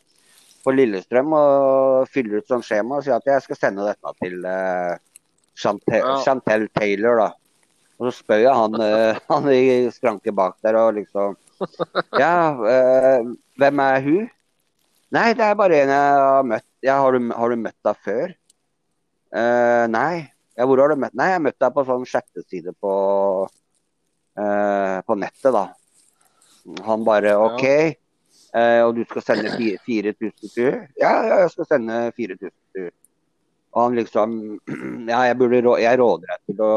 på Lillestrøm og fyller ut sånn skjema og sier at jeg skal sende dette til eh, Chantel, Ja. Chantel Taylor, da. Og så spør jeg han, eh, *laughs* han i skranke bak der og liksom Ja, eh, hvem er hun? Nei, det er bare en jeg har møtt. Ja, har, du, har du møtt henne før? Eh, nei. Ja, hvor har du møtt Nei, jeg møtte deg på sånn chatteside på, eh, på nettet, da. Han bare OK. Eh, og du skal sende fi- 4000 til? Ja, ja, jeg skal sende 4000 til henne. Og han liksom *clears throat* Ja, jeg, burde, jeg råder deg til å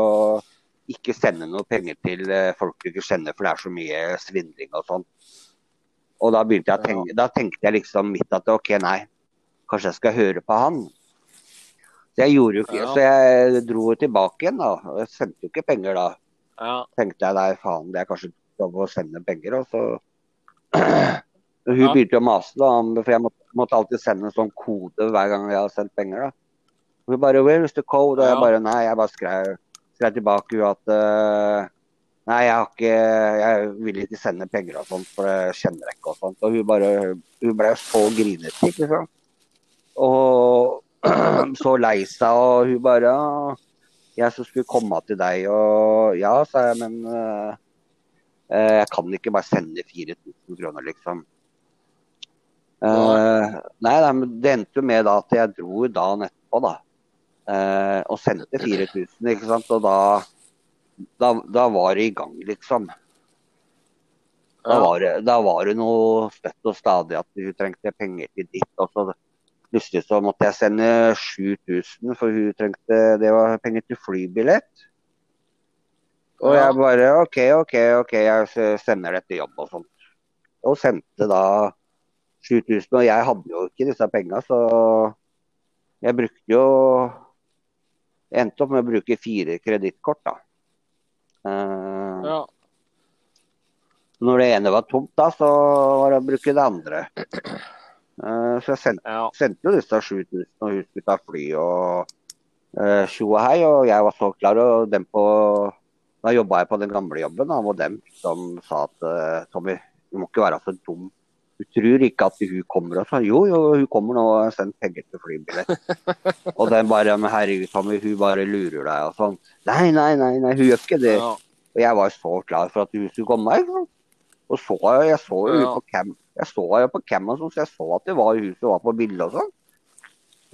ikke sende noe penger til eh, folk du ikke kjenner, for det er så mye svindling og sånn. Og da begynte jeg tenke, da tenkte jeg liksom midt at OK, nei, kanskje jeg skal høre på han. Så jeg gjorde jo ikke, Ja. så jeg dro tilbake igjen, da. Og jeg sendte jo ikke penger da. Ja. Tenkte jeg nei, faen, det er kanskje lov å sende penger. Og så *clears throat* Hun begynte å mase, da, for jeg måtte, måtte alltid sende en sånn kode hver gang jeg hadde sendt penger. da. Hun bare 'Where is the code?' Og jeg bare Nei, jeg bare skrev, skrev tilbake hun at uh, Nei, jeg har ikke Jeg vil ikke sende penger og sånt, for det kjenner jeg ikke og sånt. Og hun bare Hun ble så grinete, ikke sant. Og *clears throat* så lei seg, og hun bare «Ja, Jeg som skulle komme til deg, og ja, sa jeg, men eh, jeg kan ikke bare sende 4000 kroner, liksom. Uh, nei, nei, men det endte jo med da at jeg dro dagen etterpå, da. uh, og sendte 4000, ikke sant. Og da, da, da var det i gang, liksom. Da var, det, da var det noe støtt og stadig at hun trengte penger til ditt. Og så plutselig så måtte jeg sende 7000, for hun trengte det var penger til flybillett. Og jeg bare OK, OK, OK, jeg sender det til jobb og sånt. Og sendte da 7000. Og jeg hadde jo ikke disse penga, så jeg brukte jo Jeg endte opp med å bruke fire kredittkort, da. Uh, Ja. når det ene var tomt, da, så var det å bruke det andre. Eh, så jeg sendte, ja. sendte jo disse 7000, og hun skulle ta fly og uh, tjo og hei. Og jeg var så klar, og dem på Da jobba jeg på den gamle jobben, da, og dem som sa at eh, Tommy, du må ikke være så dum. Du tror ikke at hun kommer og sa Jo, jo, hun kommer nå og har sendt penger til flybillett. *laughs* og den bare Men herregud, Tommy, hun bare lurer deg og sånn. Nei, nei, nei, nei, hun gjør ikke det. Ja. Og jeg var så klar for at hun skulle komme. Ikke sant? Og så jeg, så jo Ja. på cam, jeg så jo på cam og sånn, så jeg så at det var hun som var på bilde og sånn.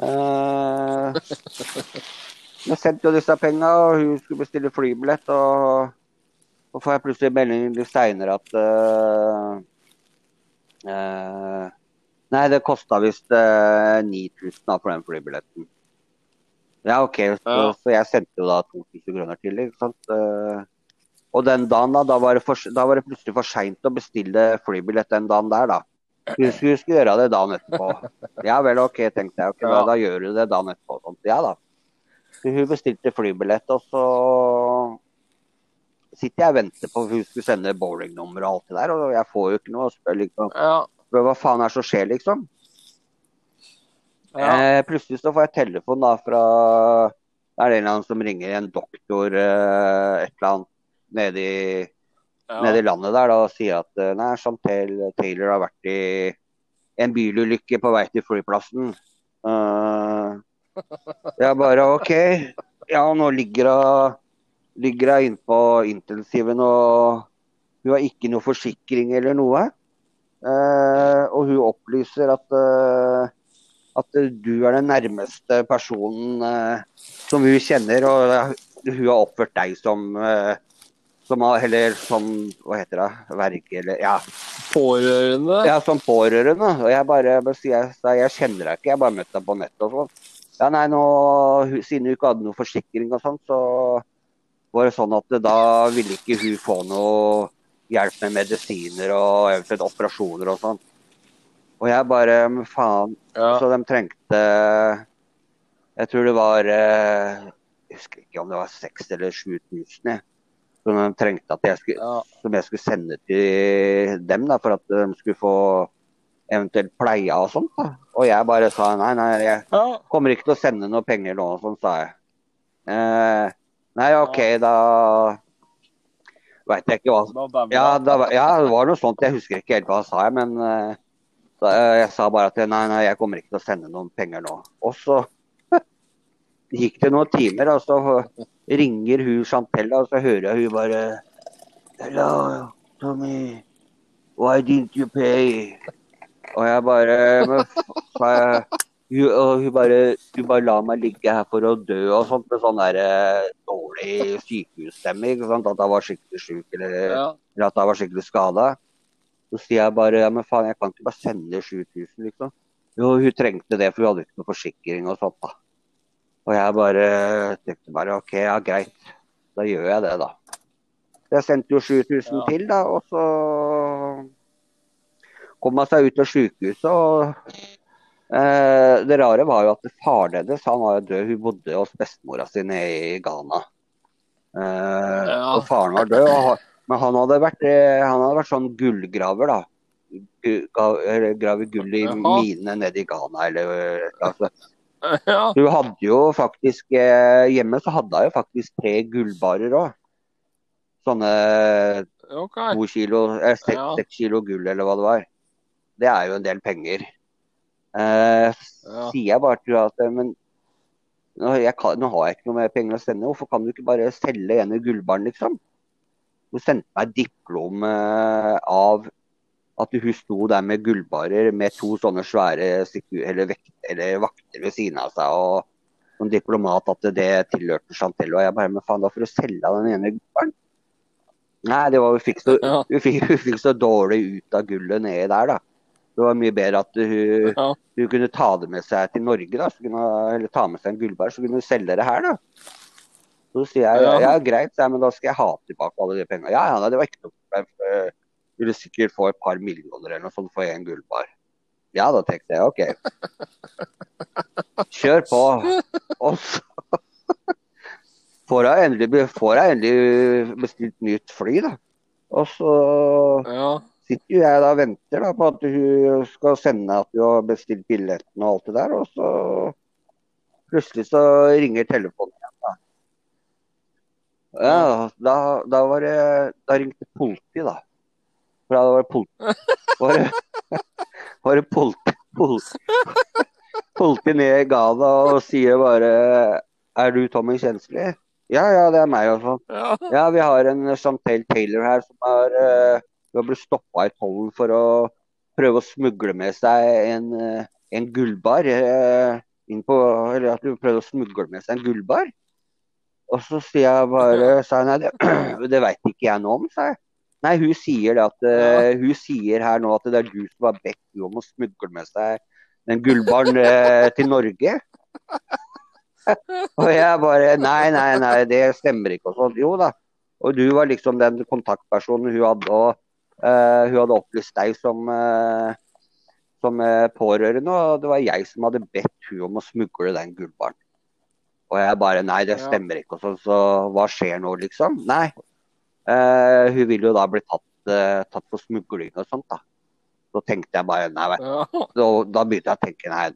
Eh, *laughs* jeg sendte jo disse penga, og hun skulle bestille flybillett. Og så får jeg plutselig melding litt seinere at uh, uh, Nei, det kosta visst uh, 9000 da for den flybilletten. Ja, OK. Så, Ja. så jeg sendte jo da 2000 kroner til. ikke sant? Eh, og den dagen da, da var det, for, da var det plutselig for seint å bestille flybillett den dagen der, da. Hun skulle, skulle gjøre det dagen etterpå. *laughs* Ja vel, OK, tenkte jeg. Okay, da, da gjør du det dagen etterpå. Sånt. Ja da. Så hun bestilte flybillett, og så sitter jeg og venter på at hun skulle sende bowlingnummer og alt det der, og jeg får jo ikke noe. og spør liksom, Ja. hva faen er det som skjer, liksom. Ja. Eh, plutselig så får jeg telefon da fra Det er en eller annen som ringer en doktor eh, et eller annet nede i, Ja. nede i landet der da, og sier at eh, nei, Chantel Taylor har vært i en bilulykke på vei til flyplassen. Uh, jeg bare OK. Ja, nå ligger hun ligger hun inne på intensiven, og hun har ikke noe forsikring eller noe. Uh, og hun opplyser at uh, at du er den nærmeste personen uh, som hun kjenner, og hun har oppført deg som som har, eller som hva heter det, verge, eller ja, Pårørende. ja, som pårørende. Og jeg bare jeg, jeg kjenner deg ikke, jeg bare møtte deg på nettet og sånn. Ja, nei, nå, Siden hun ikke hadde noe forsikring og sånn, så var det sånn at da ville ikke hun få noe hjelp med medisiner og eventuelt operasjoner og sånn. Og jeg bare faen. Ja. Så de trengte Jeg tror det var eh, Jeg husker ikke om det var 6000 eller 7000. jeg. Som de trengte at jeg skulle, Ja. som jeg skulle sende til dem da, for at de skulle få eventuelt pleie og sånt. da. Og jeg bare sa nei, nei, jeg kommer ikke til å sende noe penger nå, sånn sa jeg. Eh, nei, OK, da veit jeg ikke hva ja, da, ja, det var noe sånt. Jeg husker ikke helt hva jeg sa, men eh, eh, jeg sa bare at nei, nei, jeg kommer ikke til å sende noen penger nå. Og så gikk det noen timer, og så ringer hun Chantella, og så hører jeg hun bare Hello, Tommy. Why didn't you pay? Og jeg bare hun, og hun, bare, hun bare la meg ligge her for å dø og sånt med sånn der eh, dårlig sykehusstemme. At jeg var skikkelig sjuk eller Ja. eller at jeg var skikkelig skada. Så sier jeg bare ja, men faen, jeg kan ikke bare sende 7000, liksom. Jo, hun trengte det, for hun hadde ikke noe forsikring og sånt, da. Og jeg bare tenkte bare OK, ja greit. Da gjør jeg det, da. Jeg sendte jo 7000 Ja. til, da, og så kom hun seg ut av sykehuset. og eh, Det rare var jo at faren hennes han var jo død. Hun bodde hos bestemora si nede i Ghana. Eh, Ja. Og faren var død. Og, men han hadde vært, eh, han hadde vært sånn gullgraver, da. Grave gull i mine nede i Ghana. Eller, altså. Ja. Hun hadde jo faktisk eh, Hjemme så hadde jeg jo faktisk tre gullbarer òg. Sånne okay. to kilo, eh, seks, Ja. seks kilo gull, eller hva det var. Det er jo en del penger. Eh, Ja. Sier jeg bare til at eh, men nå, kan, nå har jeg ikke noe mer penger å sende, hvorfor kan du ikke bare selge en gullbaren, liksom? Hun sendte meg diplom eh, av at hun sto der med gullbarer med to sånne svære eller, vekt, eller vakter ved siden av seg. og som diplomat at det tilhørte Chantel. Og jeg bare Men faen, da får du selge av den ene gullbaren. Nei, det var, hun, fikk så, Ja. hun, fikk, hun fikk så dårlig ut av gullet nedi der, da. Det var mye bedre at hun, Ja. hun kunne ta det med seg til Norge, da. Så kunne, eller ta med seg en gullbar, så kunne hun selge det her, da. Så sier jeg ja, Ja. greit, men da skal jeg ha tilbake alle de pengene. Ja, ja, det var ikke noe problem. Ville sikkert få et par millioner eller noe sånt for en gullbar. Ja, da tenkte jeg OK. Kjør på. Og så får jeg endelig, får jeg endelig bestilt nytt fly, da. Og så Ja. sitter jo jeg da og venter da, på at hun skal sende at hun har bestilt billetten og alt det der. Og så plutselig så ringer telefonen igjen. Da. Ja, da, da var det Da ringte politiet, da. For da var det politi, *laughs* var det, var det politi, politi, politi ned i gata og sier bare Er du Tommy Kjensli? Ja, ja, det er meg. Altså. Ja. Ja, vi har en Chantel Taylor her som har, uh, har blitt stoppa i tollen for å prøve å smugle med seg en, eh, en gullbar. Uh, inn på, eller at du prøvde å smugle med seg en gullbar. Og så sier jeg bare sa jeg, Nei, det, *clears throat* det veit ikke jeg noe om, sa jeg. Nei, hun sier det at uh, hun sier her nå at det er du som har bedt henne om å smugle med seg den gullbaren uh, til Norge. og jeg bare Nei, nei, nei, det stemmer ikke. Og sånn. Jo da. Og du var liksom den kontaktpersonen hun hadde, og, uh, hun hadde opplyst deg som, som pårørende, og det var jeg som hadde bedt hun om å smugle den gullbaren. Og jeg bare Nei, det stemmer ikke. Og sånn, så hva skjer nå, liksom? Nei. Eh, hun vil jo da bli tatt, eh, tatt for smugling og sånt, da. Så tenkte jeg bare Nei, vet du. Ja. *laughs* Da, begynte jeg å tenke Nei,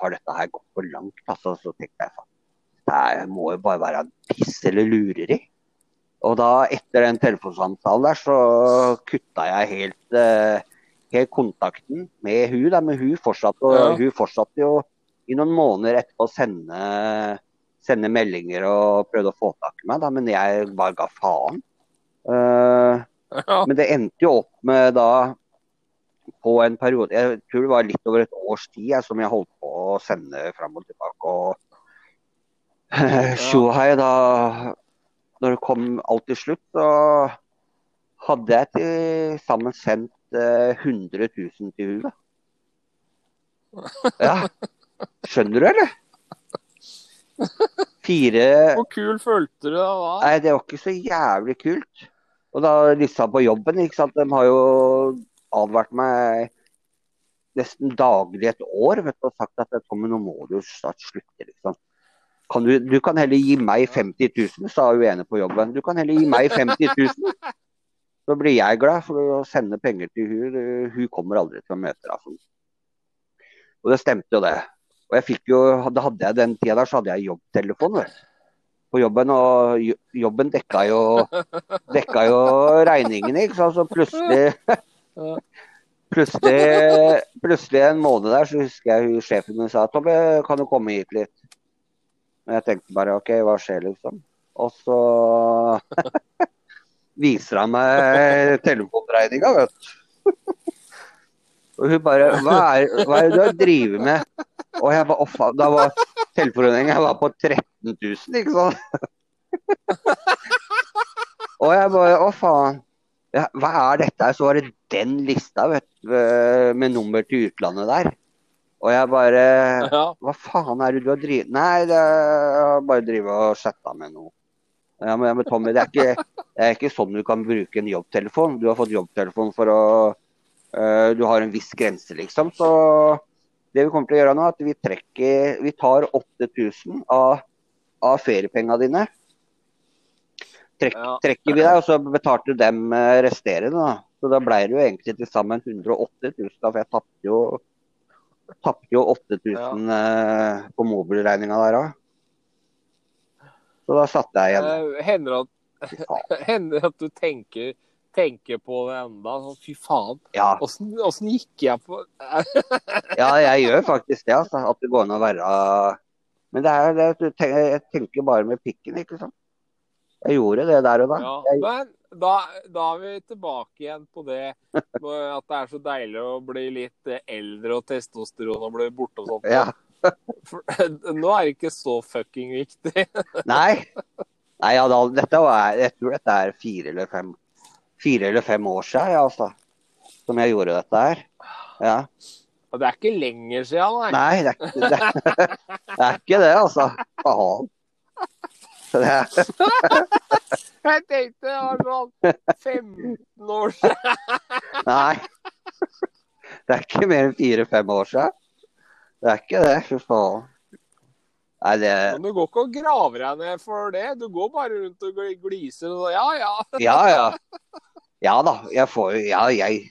har dette her gått for langt. Altså. Så tenkte jeg faen, det må jo bare være piss eller lureri. Og da, etter den telefonsamtalen der, så kutta jeg helt, eh, helt kontakten med hun da, Men hun fortsatte, Ja. hun fortsatte jo i noen måneder etterpå å sende, sende meldinger og prøvde å få tak i meg, da, men jeg bare ga faen. Eh, Ja. men det endte jo opp med da på en periode Jeg tror det var litt over et års tid jeg, som jeg holdt på å sende fram og tilbake. Og *laughs* Sjohei, da Når det kom alt til slutt, så hadde jeg til sammen sendt eh, 100 000 til henne. *laughs* Ja. Skjønner du, eller? *laughs* Fire Hvor kul følte du deg da? Nei, det var ikke så jævlig kult. Og da disse på jobben, ikke sant. De har jo advart meg nesten daglig et år vet du, og sagt at Tommy, nå må du snart slutte. liksom. Kan du, du kan heller gi meg 50 000, sa hun ene på jobben. Du kan heller gi meg 50 000. Så blir jeg glad for å sende penger til hun. Hun kommer aldri til å møte deg. Sånn. Og det stemte jo, det. Og jeg fikk jo, da hadde jeg den tida der, så hadde jeg jobbtelefon vet på jobben. Og jobben dekka jo, dekka jo regningene, ikke sant. Så plutselig *laughs* Plutselig, plutselig en måned der, så husker jeg sjefen min sa Tobbe, kan du komme hit litt? Og jeg tenkte bare OK, hva skjer, liksom? Og så *laughs* viser han meg telefonregninga, vet du. Og hun bare Hva er, hva er det du driver med? Og jeg bare Å, faen. Da var telefonregninga var på 13 000, ikke sant? *laughs* Og jeg bare Å, faen. Ja, hva er dette? Så var det den lista vet du, med nummer til utlandet der. Og jeg bare Ja. Hva faen er det du har drevet Nei, det er, bare drive og chatta med noe. Ja, men, men Tommy, det er, ikke, det er ikke sånn du kan bruke en jobbtelefon. Du har fått jobbtelefon for å uh, Du har en viss grense, liksom. Så det vi kommer til å gjøre nå, er at vi trekker Vi tar 8000 av, av feriepengene dine. Trek, Ja. trekker vi deg, og så betalte du dem eh, resterende. da. Så da ble det jo egentlig til sammen 108 000, for jeg tapte jo Tapte jo 8000 eh, på mobilregninga der òg. Så da satte jeg igjen. Eh, Hender det at, *laughs* at du tenker, tenker på det enda? Sånn, fy faen, Ja, åssen åssen gikk jeg på *laughs* ja, jeg gjør faktisk det. Altså, at det går an å være Men det er, det, jeg tenker bare med pikken, ikke sant. Jeg gjorde det der og da. Ja, Jeg, men da, da er vi tilbake igjen på det at det er så deilig å bli litt eh, eldre og testosteron og bli borte og sånt. ja. *laughs* For, nå er det ikke så fucking viktig. *laughs* Nei. Nei ja, da, dette var, jeg tror dette er fire eller fem, fire eller fem år siden, ja, altså, som jeg gjorde dette her. Ja. Og Det er ikke lenger siden, nei. Nei, det er, det, er- det er ikke det, altså. Faen. *laughs* Jeg tenkte det var sånn 15 år siden. nei. Det er ikke mer enn fire-fem år siden. Det er ikke det, fy faen. Nei, det Men du går ikke og graver deg ned for det. Du går bare rundt og gliser og ja, ja. *laughs* Ja, ja. Ja da. Jeg får jo Ja, jeg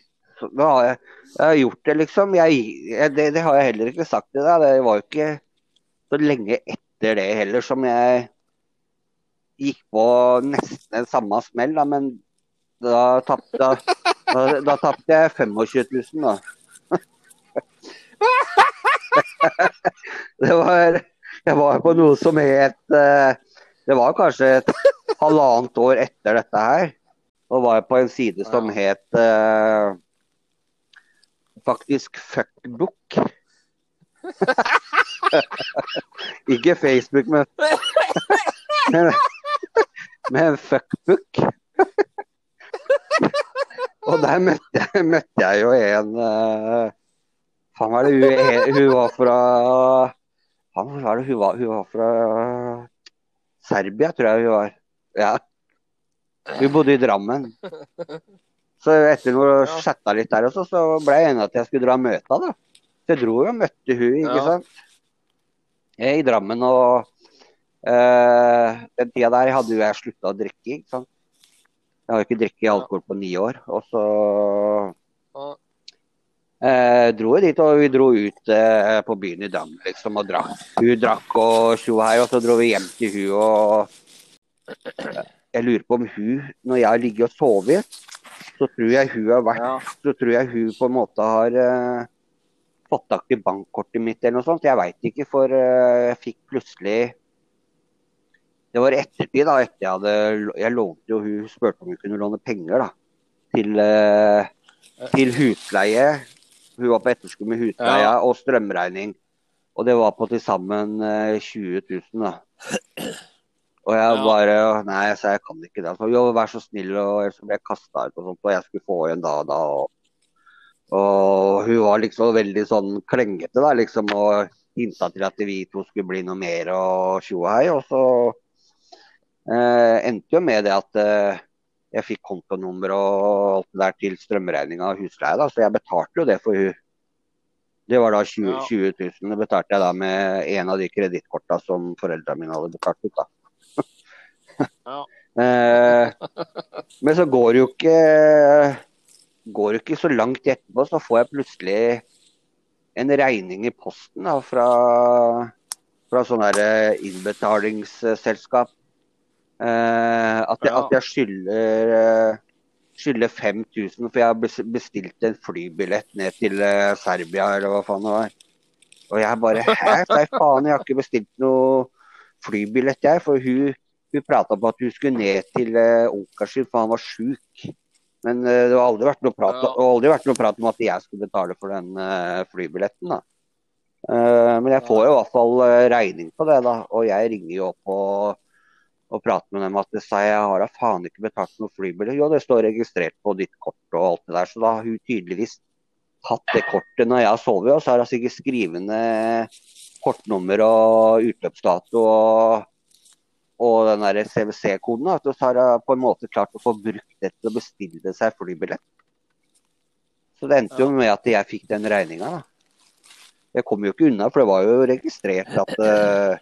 Nå har jeg, jeg har gjort det, liksom. Jeg, jeg, det, det har jeg heller ikke sagt til deg. Det var jo ikke så lenge etter det heller som jeg gikk på nesten samme smell, da, men da tapte da, da tapt jeg 25 000, da. *laughs* *laughs* det var Jeg var på noe som het eh, Det var kanskje et halvannet år etter dette her. Og var på en side som het eh, faktisk Fuckbook. *laughs* Ikke Facebook, men men, *laughs* men Fuckbook. *laughs* Og der møtte jeg, møtte jeg jo en uh, Faen, hva er det hun, hun var fra Hvor var det hun var? Hun var fra Serbia, tror jeg hun var. Ja. Hun bodde i Drammen. Så etter noe Ja. chatta litt der også, så ble jeg enig at jeg skulle dra og møte henne. Så jeg dro jo og møtte hun, ikke Ja. sant. Jeg er I Drammen og eh, Den tida der hadde jo jeg slutta å drikke, ikke sant. Jeg har jo ikke drukket alkohol på ni år. Og så. Eh, dro dit, og vi dro ut eh, på byen i Dam, liksom, og drakk. Hun drakk og slo her, og så dro vi hjem til hun og Jeg lurer på om hun, når jeg har ligget og sovet, så tror jeg hun har vært Ja. så tror jeg hun på en måte har eh, fått tak i bankkortet mitt eller noe sånt. Jeg veit ikke, for eh, jeg fikk plutselig Det var ettertid, da. Etter jeg hadde Jeg lånte jo hun spurte om hun kunne låne penger, da. Til, eh, til husleie. Hun var på etterskudd med husleia Ja. og strømregning. Og det var på til sammen eh, 20 000, da. Og jeg Ja. bare Nei, jeg sa jeg kan ikke det. Så jo, vær så snill, og ellers ble jeg kasta ut og sånt. Og jeg skulle få igjen da og da. Og, og hun var liksom veldig sånn klengete, da, liksom. Og hinta til at vi to skulle bli noe mer og tjo og hei. Og så eh, endte jo med det at eh, jeg fikk kontonummer og alt det der til strømregninga og husleie, da. Så jeg betalte jo det for hun. Det var da 20, Ja. 20 000. Det betalte jeg da med en av de kredittkorta som foreldrene mine hadde betalt ut, da. *laughs* Ja. *laughs* Eh, men så går det jo ikke Går det ikke så langt etterpå, så får jeg plutselig en regning i posten da, fra, fra sånn eh, innbetalingsselskap. Eh, at, jeg, Ja. at jeg skylder eh, skylder 5000, for jeg har bestilt en flybillett ned til eh, Serbia, eller hva faen det var. Og jeg bare Hæ, nei faen, jeg har ikke bestilt noe flybillett, jeg. For hun, hun prata om at hun skulle ned til uh, onkelen sin, for han var sjuk. Men det har aldri vært noe prat, Ja. aldri vært noe prat om at jeg skulle betale for den flybilletten. da. Men jeg får jo i hvert fall regning på det, da. Og jeg ringer jo opp og, og prate med dem at det sa jeg har da faen ikke betalt noe flybillett. Jo, det står registrert på ditt kort og alt det der. Så da har hun tydeligvis hatt det kortet når jeg har sovet, og så har hun sikkert skrivende kortnummer og utløpsdato og, og den der CWC-koden. At Så har hun på en måte klart å få brukt det til å bestille seg flybillett. Så det endte jo med at jeg fikk den regninga, da. Jeg kom jo ikke unna, for det var jo registrert at, eh,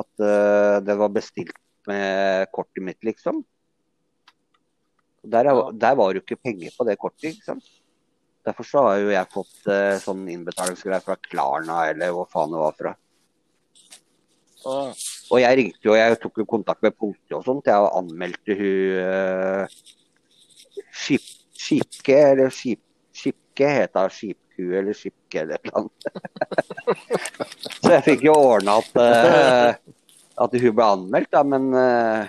at eh, det var bestilt med kortet mitt, liksom. Der, er- der var jo ikke penger på det kortet, ikke sant. Derfor så har jo jeg fått uh, sånn innbetalingsgreier fra Klarna, eller hvor faen det var fra. Ah. Og jeg ringte jo, jeg tok jo kontakt med politiet og sånt. Jeg anmeldte hun uh, skip, Skipke, eller skip, Skipke het hun. Skipku eller Skipke eller et eller annet. *laughs* Så jeg fikk jo ordna at, eh, at hun ble anmeldt, da, men uh,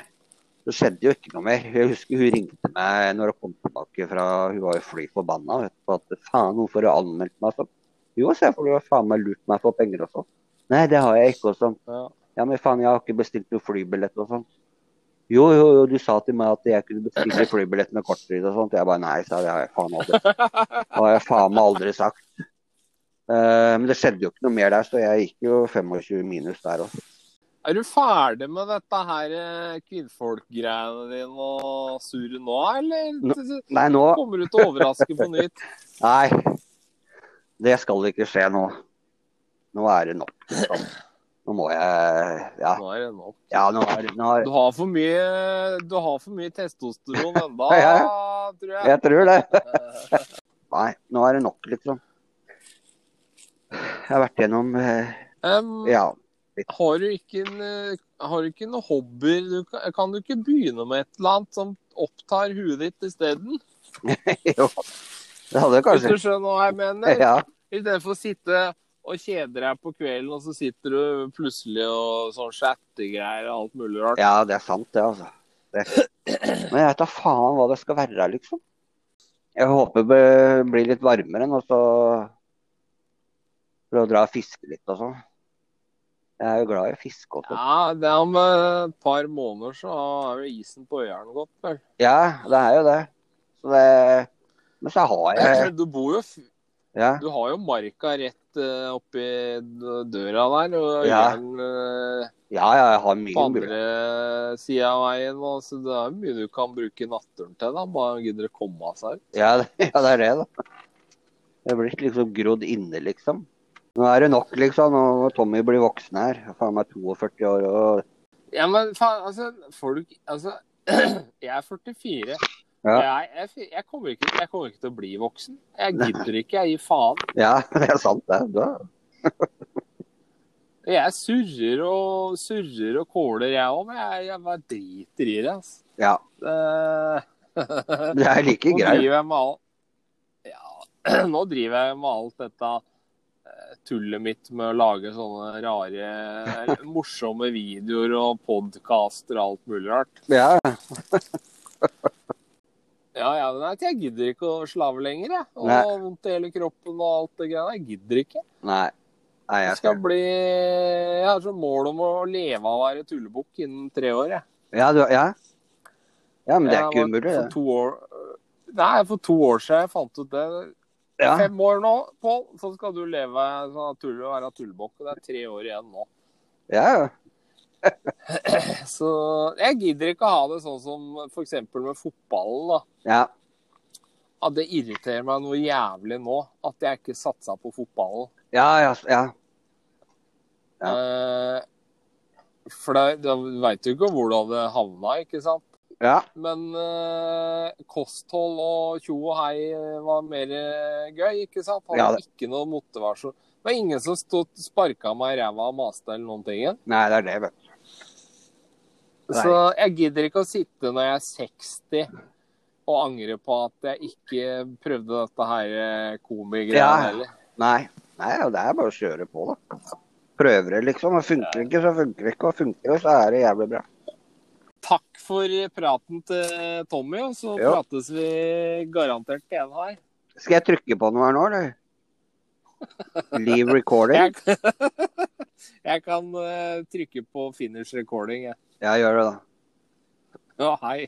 det skjedde jo ikke noe mer. Jeg husker hun ringte meg når hun kom tilbake fra Hun var jo fly forbanna vet på at faen, hvorfor har du anmeldt meg sånn? Jo, se, for du har faen meg lurt meg for penger og sånn. Nei, det har jeg ikke og sånn. Ja. Men faen, jeg har ikke bestilt noe flybillett og sånn. Jo, jo, jo, du sa til meg at jeg kunne bestille flybillett med korttid og sånt. Jeg bare nei, sa det har jeg faen aldri. *laughs* Det har jeg faen meg aldri sagt. Uh, men det skjedde jo ikke noe mer der, så jeg gikk jo 25 minus der også. Er du ferdig med dette her eh, kvinnfolk-greiene dine og surret nå, eller Nei, nå kommer du til å overraske på nytt? *laughs* Nei. Det skal ikke skje nå. Nå er det nok. Sånn. Nå må jeg Ja, Nå er det nok. ja nå er nå er, Du har for mye, du har for mye testosteron enda, *laughs* Ja, tror jeg. Jeg tror det. *laughs* Nei, nå er det nok, liksom. Jeg har vært gjennom um... Em, Ja. Har du ikke, en, eh, har du ikke noen hobbyer? Du kan, kan du ikke begynne med et eller annet som opptar huet ditt isteden? *laughs* Jo. Det hadde jeg kanskje Hvis du skjønner hva jeg mener? Ja. I stedet for å sitte og kjeder deg på kvelden, og så sitter du plutselig og sånn chattegreier og alt mulig rart. Ja, det er sant, det, altså. Det. Men jeg vet da faen hva det skal være, liksom. Jeg håper det blir litt varmere nå, så for å dra og fiske litt og sånn. Jeg er jo glad i å fiske også. Ja, det er om et par måneder så er jo isen på Øyeren gått, vel. Ja, det er jo det. Så det Men så har jeg *clears throat* Du bor jo Ja, Du har jo marka rett eh, oppi døra der, og Ja. Øyeren eh, ja, ja jeg har mye På andre sida av veien. Så det er mye du kan bruke naturen til, da. Bare gidder å komme seg ut. Ja, *laughs* ja, det er det, da. Det er blitt liksom grodd inne, liksom. Nå er det nok, liksom. Og Tommy blir voksen her. Er Faen meg 42 år og Ja, men faen, altså, folk Altså, *clears throat* jeg er 44. Ja. Jeg, jeg, jeg, kommer ikke, jeg kommer ikke til å bli voksen. Jeg gidder ikke, jeg gir faen. *laughs* Ja, det er sant, det. Da. *laughs* Jeg surrer og surrer og kåler, jeg òg, men jeg, bare driter i det. Altså. Ja. Det, er like *laughs* nå greit. driver jeg med alt ja, *clears throat* Nå driver jeg med alt dette tullet mitt med å lage sånne rare, morsomme videoer og podkaster og alt mulig rart. Ja, Ja, ja, men jeg gidder ikke å slave lenger, jeg. Og Nei. vondt i hele kroppen og alt det greia. Jeg gidder ikke. nei. Nei, Jeg skal bli Jeg har som mål om å leve av å være tullebukk innen tre år, jeg. Ja, du, ja. ja, men det er ikke umulig, For det. to år Nei, for to år siden jeg fant ut det. Ja, Fem år nå, Pål, så skal du leve sånn tull og være tullebukk. Og det er tre år igjen nå. ja. *clears throat* Så jeg gidder ikke å ha det sånn som f.eks. med fotballen. da. ja. At det irriterer meg noe jævlig nå at jeg ikke satsa på fotballen. Ja, ja, ja. Ja. Eh, for da, da veit du ikke hvor du hadde havna, ikke sant? Ja. Men uh, kosthold og tjo og hei var mer eh, gøy, ikke sant? Hadde Ja, det- ikke noe motivasjon. Det var ingen som stod, sparka meg i ræva og maste eller noen ting. Nei, det er det, vet du. Så jeg gidder ikke å sitte når jeg er 60 og angre på at jeg ikke prøvde dette her eh, komigreia Ja. heller. Nei. Nei, det er bare å kjøre på, da. Prøver det, liksom. Og funker det ikke, så funker det ikke. Og funker det, så er det jævlig bra. Takk for praten til Tommy, og så jo. prates vi garantert igjen her. Skal jeg trykke på noe her nå, eller? *laughs* Leave recording? *laughs* Jeg, kan eh, trykke på finish recording. jeg. Ja, gjør det, da. Ja, hei.